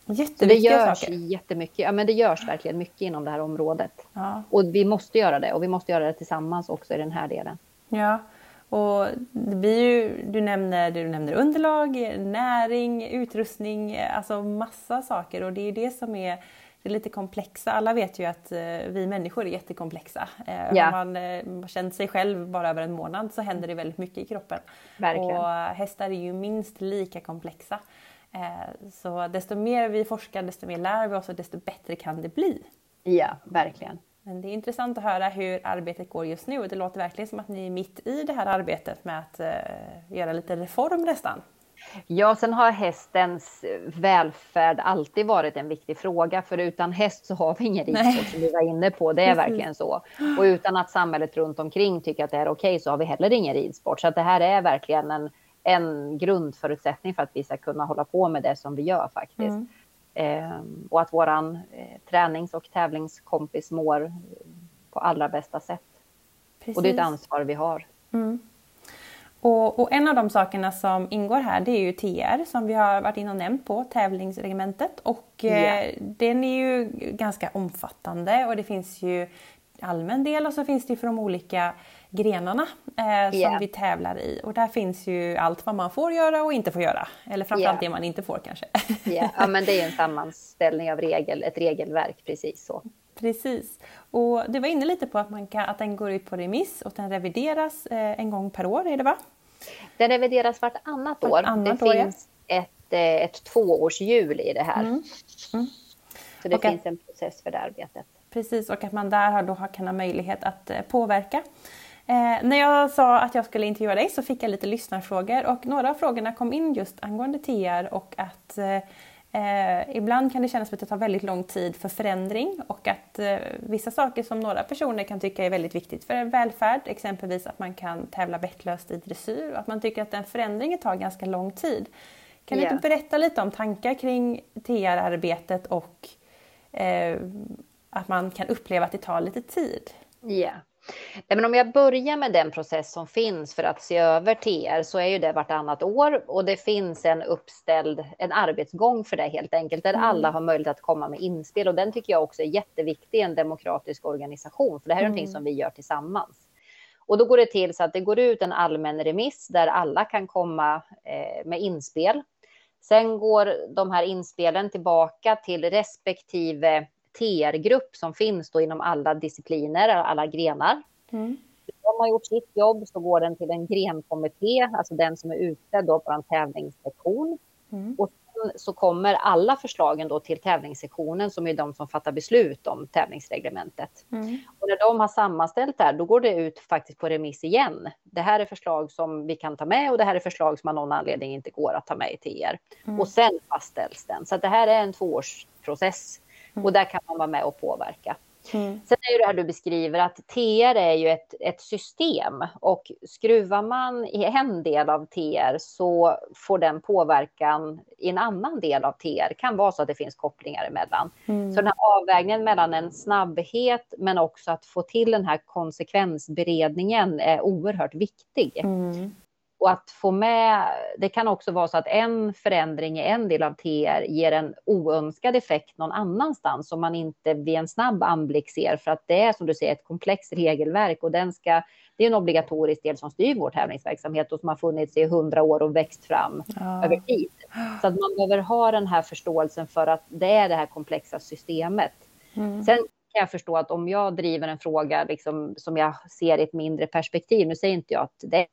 Jätteviktiga det görs saker. jättemycket. Ja, men det görs verkligen mycket inom det här området. Ja. Och vi måste göra det och vi måste göra det tillsammans också i den här delen. Ja, och det blir ju, du, nämner, du nämner underlag, näring, utrustning, alltså massa saker och det är det som är det lite komplexa. Alla vet ju att eh, vi människor är jättekomplexa. Eh. Har man eh, känt sig själv bara över en månad så händer det väldigt mycket i kroppen. Verkligen. Och hästar är ju minst lika komplexa. Så desto mer vi forskar, desto mer lär vi oss och desto bättre kan det bli. Ja, verkligen. Men det är intressant att höra hur arbetet går just nu och det låter verkligen som att ni är mitt i det här arbetet med att uh, göra lite reform nästan. Ja, sen har hästens välfärd alltid varit en viktig fråga, för utan häst så har vi ingen ridsport som vi var inne på. Det är verkligen så. Och utan att samhället runt omkring tycker att det är okej okay, så har vi heller ingen ridsport. Så det här är verkligen en, en grundförutsättning för att vi ska kunna hålla på med det som vi gör faktiskt. Mm. Eh, och att våran eh, tränings och tävlingskompis mår på allra bästa sätt. Precis. Och det är ett ansvar vi har. Mm. Och, och, en av de sakerna som ingår här det är ju TR som vi har varit inne och nämnt på, tävlingsregementet. Och yeah. eh, den är ju ganska omfattande och det finns ju allmän del och så finns det ju för de olika grenarna eh, som yeah. vi tävlar i. Och där finns ju allt vad man får göra och inte får göra. Eller framförallt yeah. det man inte får kanske. yeah. Ja, men det är en sammanställning av regel, ett regelverk, precis så. Precis. Och du var inne lite på att, man kan, att den går ut på remiss och den revideras eh, en gång per år, är det va? Den revideras vartannat år. Annat det år, finns ja. ett, eh, ett tvåårshjul i det här. Mm. Mm. Så det och finns en process för det arbetet. Precis, och att man där då kan ha möjlighet att eh, påverka Eh, när jag sa att jag skulle intervjua dig så fick jag lite lyssnarfrågor och några av frågorna kom in just angående TR och att eh, Eh, ibland kan det kännas som att det tar väldigt lång tid för förändring och att eh, vissa saker som några personer kan tycka är väldigt viktigt för välfärd, exempelvis att man kan tävla bettlöst i dressyr och att man tycker att den förändringen tar ganska lång tid. Kan yeah. du inte berätta lite om tankar kring TR-arbetet och eh, att man kan uppleva att det tar lite tid? Ja. Yeah. Men om jag börjar med den process som finns för att se över TR så är ju det vartannat år och det finns en uppställd en arbetsgång för det helt enkelt där mm. alla har möjlighet att komma med inspel och den tycker jag också är jätteviktig i en demokratisk organisation för det här är mm. någonting som vi gör tillsammans. Och då går det till så att det går ut en allmän remiss där alla kan komma eh, med inspel. Sen går de här inspelen tillbaka till respektive TR-grupp som finns då inom alla discipliner, alla grenar. Mm. De har gjort sitt jobb så går den till en grenkommitté, alltså den som är ute då på en tävlingssektion. Mm. Och så kommer alla förslagen då till tävlingssektionen som är de som fattar beslut om tävlingsreglementet. Mm. Och när de har sammanställt det här, då går det ut faktiskt på remiss igen. Det här är förslag som vi kan ta med och det här är förslag som av någon anledning inte går att ta med till er. Mm. Och sen fastställs den. Så det här är en tvåårsprocess. Och där kan man vara med och påverka. Mm. Sen är det här du beskriver att TR är ju ett, ett system och skruvar man i en del av TR så får den påverkan i en annan del av TR. Det kan vara så att det finns kopplingar emellan. Mm. Så den här avvägningen mellan en snabbhet men också att få till den här konsekvensberedningen är oerhört viktig. Mm. Och att få med, det kan också vara så att en förändring i en del av TR ger en oönskad effekt någon annanstans som man inte vid en snabb anblick ser för att det är som du säger ett komplext regelverk och den ska, det är en obligatorisk del som styr vår tävlingsverksamhet och som har funnits i hundra år och växt fram ja. över tid. Så att man behöver ha den här förståelsen för att det är det här komplexa systemet. Mm. Sen kan jag förstå att om jag driver en fråga liksom, som jag ser i ett mindre perspektiv, nu säger inte jag att det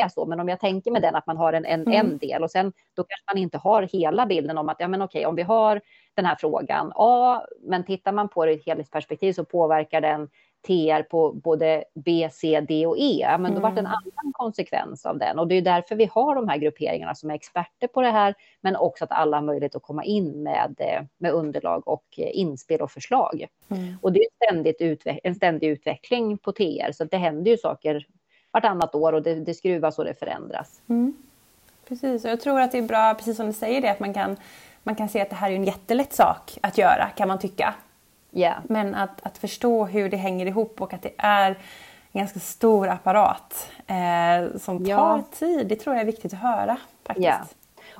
är så. Men om jag tänker med den att man har en, en, mm. en del och sen då kanske man inte har hela bilden om att ja, men okej, om vi har den här frågan, ja, men tittar man på det i ett helhetsperspektiv så påverkar den TR på både B, C, D och E. Men då mm. vart det en annan konsekvens av den. Och det är därför vi har de här grupperingarna som är experter på det här, men också att alla har möjlighet att komma in med, eh, med underlag och eh, inspel och förslag. Mm. Och det är ständigt en ständig utveckling på TR, så det händer ju saker vartannat år och det, det skruvas och det förändras. Mm. Precis, och jag tror att det är bra, precis som du säger det, att man kan, man kan se att det här är en jättelätt sak att göra, kan man tycka. Yeah. Men att, att förstå hur det hänger ihop och att det är en ganska stor apparat eh, som tar ja. tid, det tror jag är viktigt att höra. faktiskt. Yeah.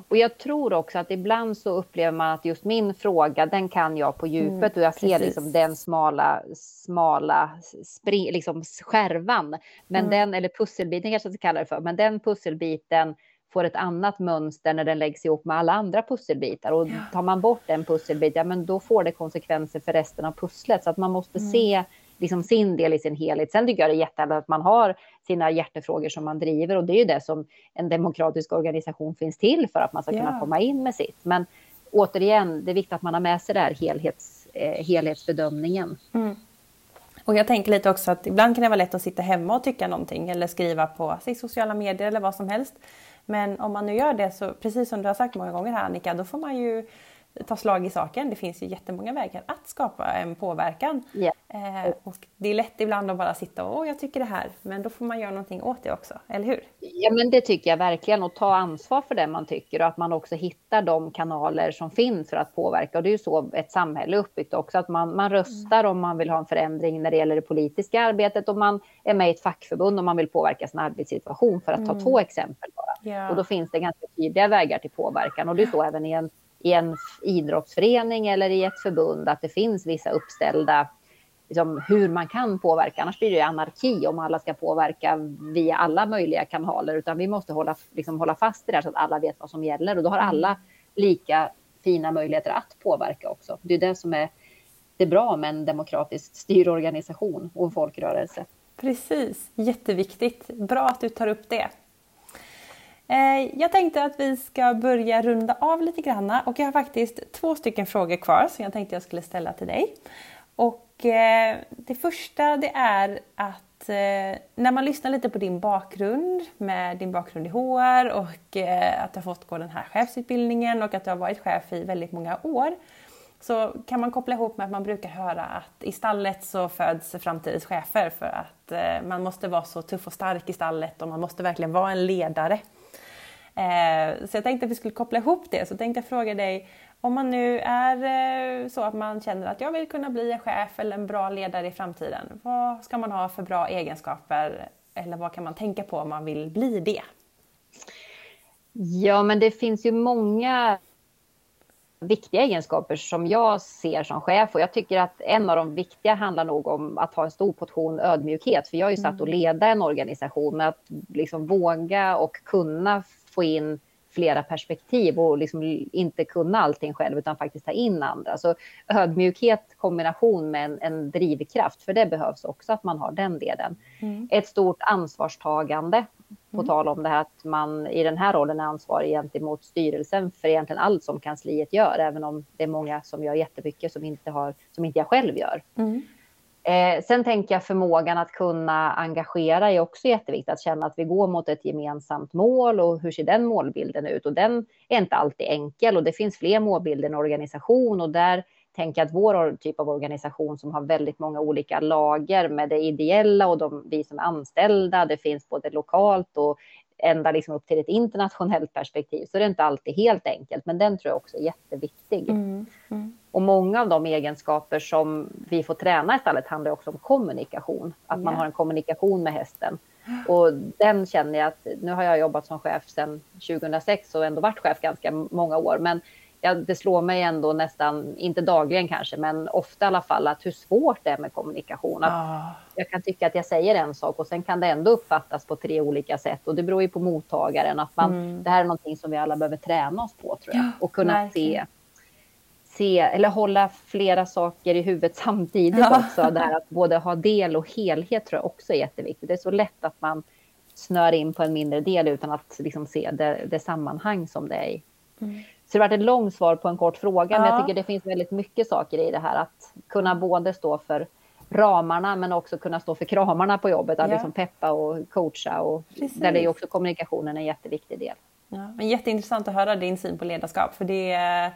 Och jag tror också att ibland så upplever man att just min fråga, den kan jag på djupet mm, och jag ser liksom den smala, smala spring, liksom skärvan. Men mm. den, eller pusselbiten kanske jag ska kalla det för, men den pusselbiten får ett annat mönster när den läggs ihop med alla andra pusselbitar. Och tar man bort en pusselbit, ja men då får det konsekvenser för resten av pusslet. Så att man måste mm. se liksom sin del i sin helhet. Sen tycker jag det är jättehärligt att man har sina hjärtefrågor som man driver och det är ju det som en demokratisk organisation finns till för att man ska yeah. kunna komma in med sitt. Men återigen, det är viktigt att man har med sig det här helhets, eh, helhetsbedömningen. Mm. Och jag tänker lite också att ibland kan det vara lätt att sitta hemma och tycka någonting eller skriva på sig sociala medier eller vad som helst. Men om man nu gör det så, precis som du har sagt många gånger här Annika, då får man ju ta slag i saken. Det finns ju jättemånga vägar att skapa en påverkan. Yeah. Eh, och det är lätt ibland att bara sitta och jag tycker det här, men då får man göra någonting åt det också, eller hur? Ja, men det tycker jag verkligen och ta ansvar för det man tycker och att man också hittar de kanaler som finns för att påverka. Och det är ju så ett samhälle är uppbyggt också, att man, man röstar mm. om man vill ha en förändring när det gäller det politiska arbetet och man är med i ett fackförbund om man vill påverka sin arbetssituation, för att ta mm. två exempel bara. Yeah. Och då finns det ganska tydliga vägar till påverkan och det är så även i en i en idrottsförening eller i ett förbund att det finns vissa uppställda liksom, hur man kan påverka. Annars blir det anarki om alla ska påverka via alla möjliga kanaler, utan vi måste hålla, liksom, hålla fast i det här så att alla vet vad som gäller och då har mm. alla lika fina möjligheter att påverka också. Det är det som är det bra med en demokratiskt styrd organisation och en folkrörelse. Precis, jätteviktigt. Bra att du tar upp det. Eh, jag tänkte att vi ska börja runda av lite grann och jag har faktiskt två stycken frågor kvar som jag tänkte jag skulle ställa till dig. Och eh, det första det är att eh, när man lyssnar lite på din bakgrund med din bakgrund i HR och att du har fått gå den här chefsutbildningen och att du har varit chef i väldigt många år så kan man koppla ihop med att man brukar höra att i stallet så föds framtidens chefer för att man måste vara så tuff och stark i stallet och man måste verkligen vara en ledare. Eh, så jag tänkte att vi skulle koppla ihop det, så tänkte jag fråga dig om man nu är eh, så att man känner att jag vill kunna bli en chef eller en bra ledare i framtiden. Vad ska man ha för bra egenskaper eller vad kan man tänka på om man vill bli det? Ja, men det finns ju många viktiga egenskaper som jag ser som chef och jag tycker att en av de viktiga handlar nog om att ha en stor portion ödmjukhet. För jag är ju satt att mm. leda en organisation med att liksom våga och kunna få in flera perspektiv och liksom inte kunna allting själv utan faktiskt ta in andra. Så ödmjukhet kombination med en, en drivkraft, för det behövs också att man har den delen. Mm. Ett stort ansvarstagande, på mm. tal om det här att man i den här rollen är ansvarig gentemot styrelsen för egentligen allt som kansliet gör, även om det är många som gör jättemycket som inte, har, som inte jag själv gör. Mm. Eh, sen tänker jag förmågan att kunna engagera är också jätteviktigt. Att känna att vi går mot ett gemensamt mål och hur ser den målbilden ut? Och den är inte alltid enkel och det finns fler målbilder än organisation och där tänker jag att vår typ av organisation som har väldigt många olika lager med det ideella och de, vi som är anställda. Det finns både lokalt och ända liksom upp till ett internationellt perspektiv. Så det är inte alltid helt enkelt, men den tror jag också är jätteviktig. Mm, mm. Och många av de egenskaper som vi får träna istället handlar också om kommunikation. Att yeah. man har en kommunikation med hästen. Och den känner jag att, nu har jag jobbat som chef sedan 2006 och ändå varit chef ganska många år, men ja, det slår mig ändå nästan, inte dagligen kanske, men ofta i alla fall, att hur svårt det är med kommunikation. Att ah. Jag kan tycka att jag säger en sak och sen kan det ändå uppfattas på tre olika sätt och det beror ju på mottagaren. Att man, mm. Det här är någonting som vi alla behöver träna oss på tror jag och kunna se se, eller hålla flera saker i huvudet samtidigt ja. också. Det här att både ha del och helhet tror jag också är jätteviktigt. Det är så lätt att man snör in på en mindre del utan att liksom se det, det sammanhang som det är i. Mm. Så det var ett långt svar på en kort fråga, ja. men jag tycker det finns väldigt mycket saker i det här. Att kunna både stå för ramarna men också kunna stå för kramarna på jobbet. Att ja. liksom peppa och coacha. Och där det är också kommunikationen en jätteviktig del. Ja, men jätteintressant att höra din syn på ledarskap. För det är,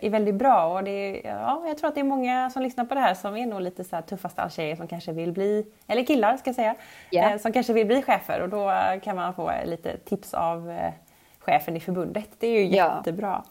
är väldigt bra. Och det ja, jag tror att det är många som lyssnar på det här som är nog lite så här tuffa stalltjejer som kanske vill bli, eller killar ska jag säga, yeah. som kanske vill bli chefer. Och då kan man få lite tips av eh, chefen i förbundet. Det är ju jättebra.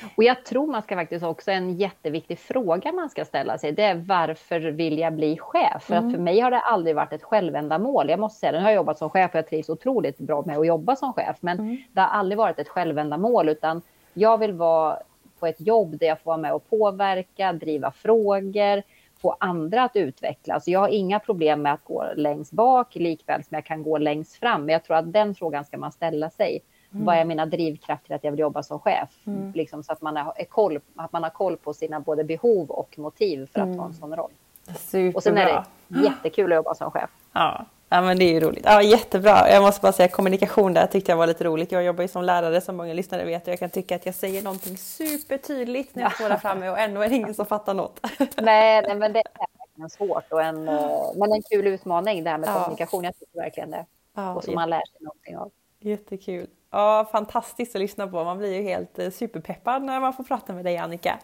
Ja. Och jag tror man ska faktiskt också, en jätteviktig fråga man ska ställa sig, det är varför vill jag bli chef? För mm. att för mig har det aldrig varit ett självändamål. Jag måste säga, nu har jag jobbat som chef och jag trivs otroligt bra med att jobba som chef, men mm. det har aldrig varit ett självändamål, utan jag vill vara på ett jobb där jag får vara med och påverka, driva frågor, få andra att utvecklas. Jag har inga problem med att gå längst bak, likväl som jag kan gå längst fram. Men jag tror att den frågan ska man ställa sig. Mm. Vad är mina drivkrafter att jag vill jobba som chef? Mm. Liksom, så att man, är, koll, att man har koll på sina både behov och motiv för att mm. ta en sån roll. Superbra. Och sen är det jättekul att jobba som chef. Ja. Ja men det är ju roligt. Ja jättebra. Jag måste bara säga kommunikation där tyckte jag var lite roligt. Jag jobbar ju som lärare som många lyssnare vet och jag kan tycka att jag säger någonting supertydligt när jag står där framme och ändå är det ingen som fattar något. Nej, nej men det är verkligen svårt och en, eh, men en kul utmaning det här med ja. kommunikation. Jag tycker verkligen det. Ja, och som man lär sig någonting av. Jättekul. Ja, fantastiskt att lyssna på. Man blir ju helt eh, superpeppad när man får prata med dig Annika.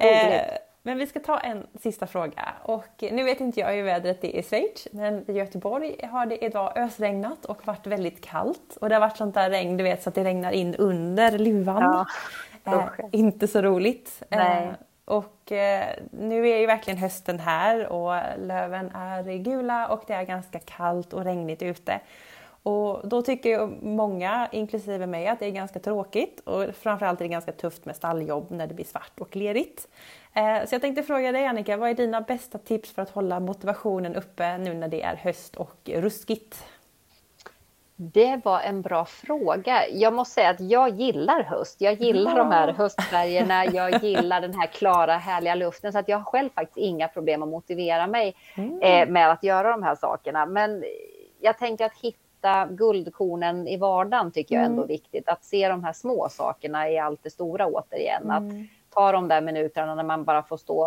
Eh, men vi ska ta en sista fråga. Och nu vet inte jag hur vädret är i Schweiz, men i Göteborg har det idag ösregnat och varit väldigt kallt. Och det har varit sånt där regn, du vet, så att det regnar in under luvan. Ja. Eh, inte så roligt. Eh, och eh, nu är ju verkligen hösten här och löven är gula och det är ganska kallt och regnigt ute. Och då tycker många, inklusive mig, att det är ganska tråkigt och framförallt är det ganska tufft med stalljobb när det blir svart och lerigt. Eh, så jag tänkte fråga dig Annika, vad är dina bästa tips för att hålla motivationen uppe nu när det är höst och ruskigt? Det var en bra fråga. Jag måste säga att jag gillar höst. Jag gillar ja. de här höstfärgerna. Jag gillar den här klara, härliga luften. Så att jag har själv faktiskt inga problem att motivera mig mm. Eh, med att göra de här sakerna. Men jag tänker att hitta hitta guldkornen i vardagen tycker jag ändå är mm. viktigt. Att se de här små sakerna i allt det stora återigen. Mm. Att ta de där minuterna när man bara får stå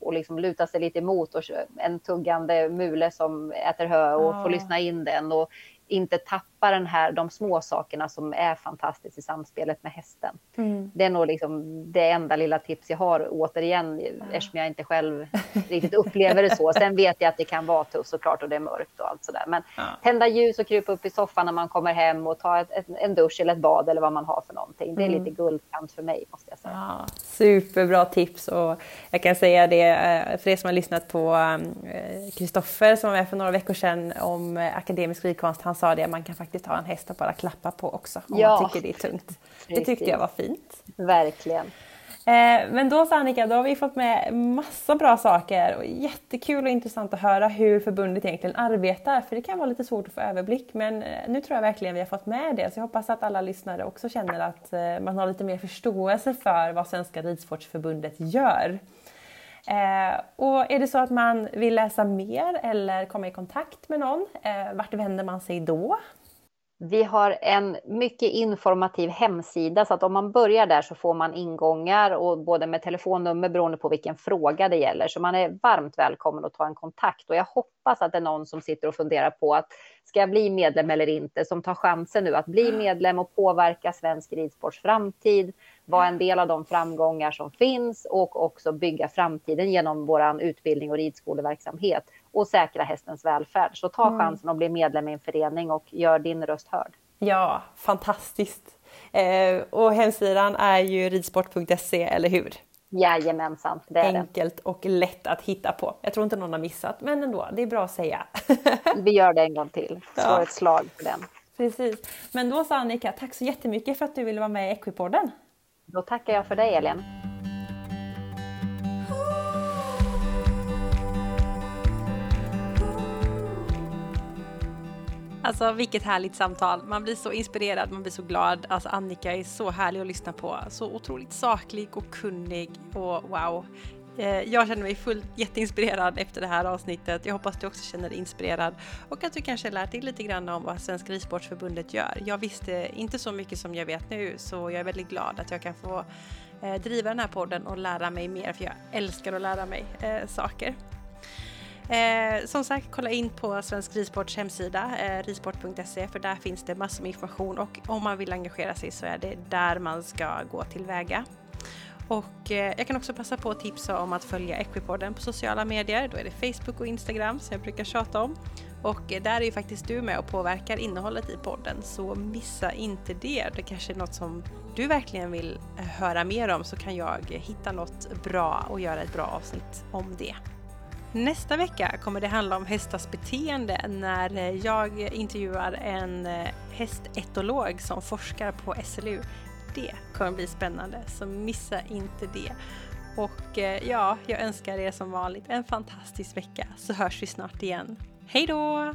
och liksom luta sig lite emot och en tuggande mule som äter hö och ja. få lyssna in den och inte tappa den här, de små sakerna som är fantastiskt i samspelet med hästen. Mm. Det är nog liksom det enda lilla tips jag har återigen eftersom jag inte själv riktigt upplever det så. Sen vet jag att det kan vara tufft såklart och det är mörkt och allt sådär. Men ja. tända ljus och krypa upp i soffan när man kommer hem och ta ett, ett, en dusch eller ett bad eller vad man har för någonting. Det är mm. lite guldkant för mig måste jag säga. Ja, superbra tips och jag kan säga det eh, för er som har lyssnat på Kristoffer um, som var med för några veckor sedan om eh, akademisk ridkonst. Han sa det, man kan faktiskt ha en häst att bara klappa på också om ja. man tycker det är tungt. Det tyckte jag var fint. Verkligen. Eh, men då så Annika, då har vi fått med massa bra saker och jättekul och intressant att höra hur förbundet egentligen arbetar för det kan vara lite svårt att få överblick men eh, nu tror jag verkligen vi har fått med det så jag hoppas att alla lyssnare också känner att eh, man har lite mer förståelse för vad Svenska Ridsportsförbundet gör. Eh, och är det så att man vill läsa mer eller komma i kontakt med någon, eh, vart vänder man sig då? Vi har en mycket informativ hemsida så att om man börjar där så får man ingångar och både med telefonnummer beroende på vilken fråga det gäller. Så man är varmt välkommen att ta en kontakt och jag hoppas att det är någon som sitter och funderar på att ska jag bli medlem eller inte som tar chansen nu att bli medlem och påverka svensk ridsports framtid, vara en del av de framgångar som finns och också bygga framtiden genom vår utbildning och ridskoleverksamhet och säkra hästens välfärd. Så ta mm. chansen att bli medlem i en förening och gör din röst hörd. Ja, fantastiskt. Eh, och hemsidan är ju ridsport.se, eller hur? Jajamensan, det är Enkelt det. och lätt att hitta på. Jag tror inte någon har missat, men ändå, det är bra att säga. Vi gör det en gång till, slår ja. ett slag för den. Precis. Men då så Annika, tack så jättemycket för att du ville vara med i Equipodden. Då tackar jag för dig Elin. Alltså vilket härligt samtal. Man blir så inspirerad, man blir så glad. Alltså Annika är så härlig att lyssna på. Så otroligt saklig och kunnig och wow. Eh, jag känner mig fullt jätteinspirerad efter det här avsnittet. Jag hoppas du också känner dig inspirerad och att du kanske lärt dig lite grann om vad Svenska Ridsportförbundet gör. Jag visste inte så mycket som jag vet nu så jag är väldigt glad att jag kan få eh, driva den här podden och lära mig mer för jag älskar att lära mig eh, saker. Eh, som sagt, kolla in på Svensk Ridsports hemsida, eh, ridsport.se, för där finns det massor med information och om man vill engagera sig så är det där man ska gå tillväga. Och eh, jag kan också passa på att tipsa om att följa Equipodden på sociala medier. Då är det Facebook och Instagram som jag brukar tjata om. Och eh, där är ju faktiskt du med och påverkar innehållet i podden, så missa inte det. Det kanske är något som du verkligen vill eh, höra mer om så kan jag eh, hitta något bra och göra ett bra avsnitt om det. Nästa vecka kommer det handla om hästars beteende när eh, jag intervjuar en eh, hästetolog som forskar på SLU. Det kommer bli spännande, så missa inte det. Och eh, ja, jag önskar er som vanligt en fantastisk vecka så hörs vi snart igen. Hej då!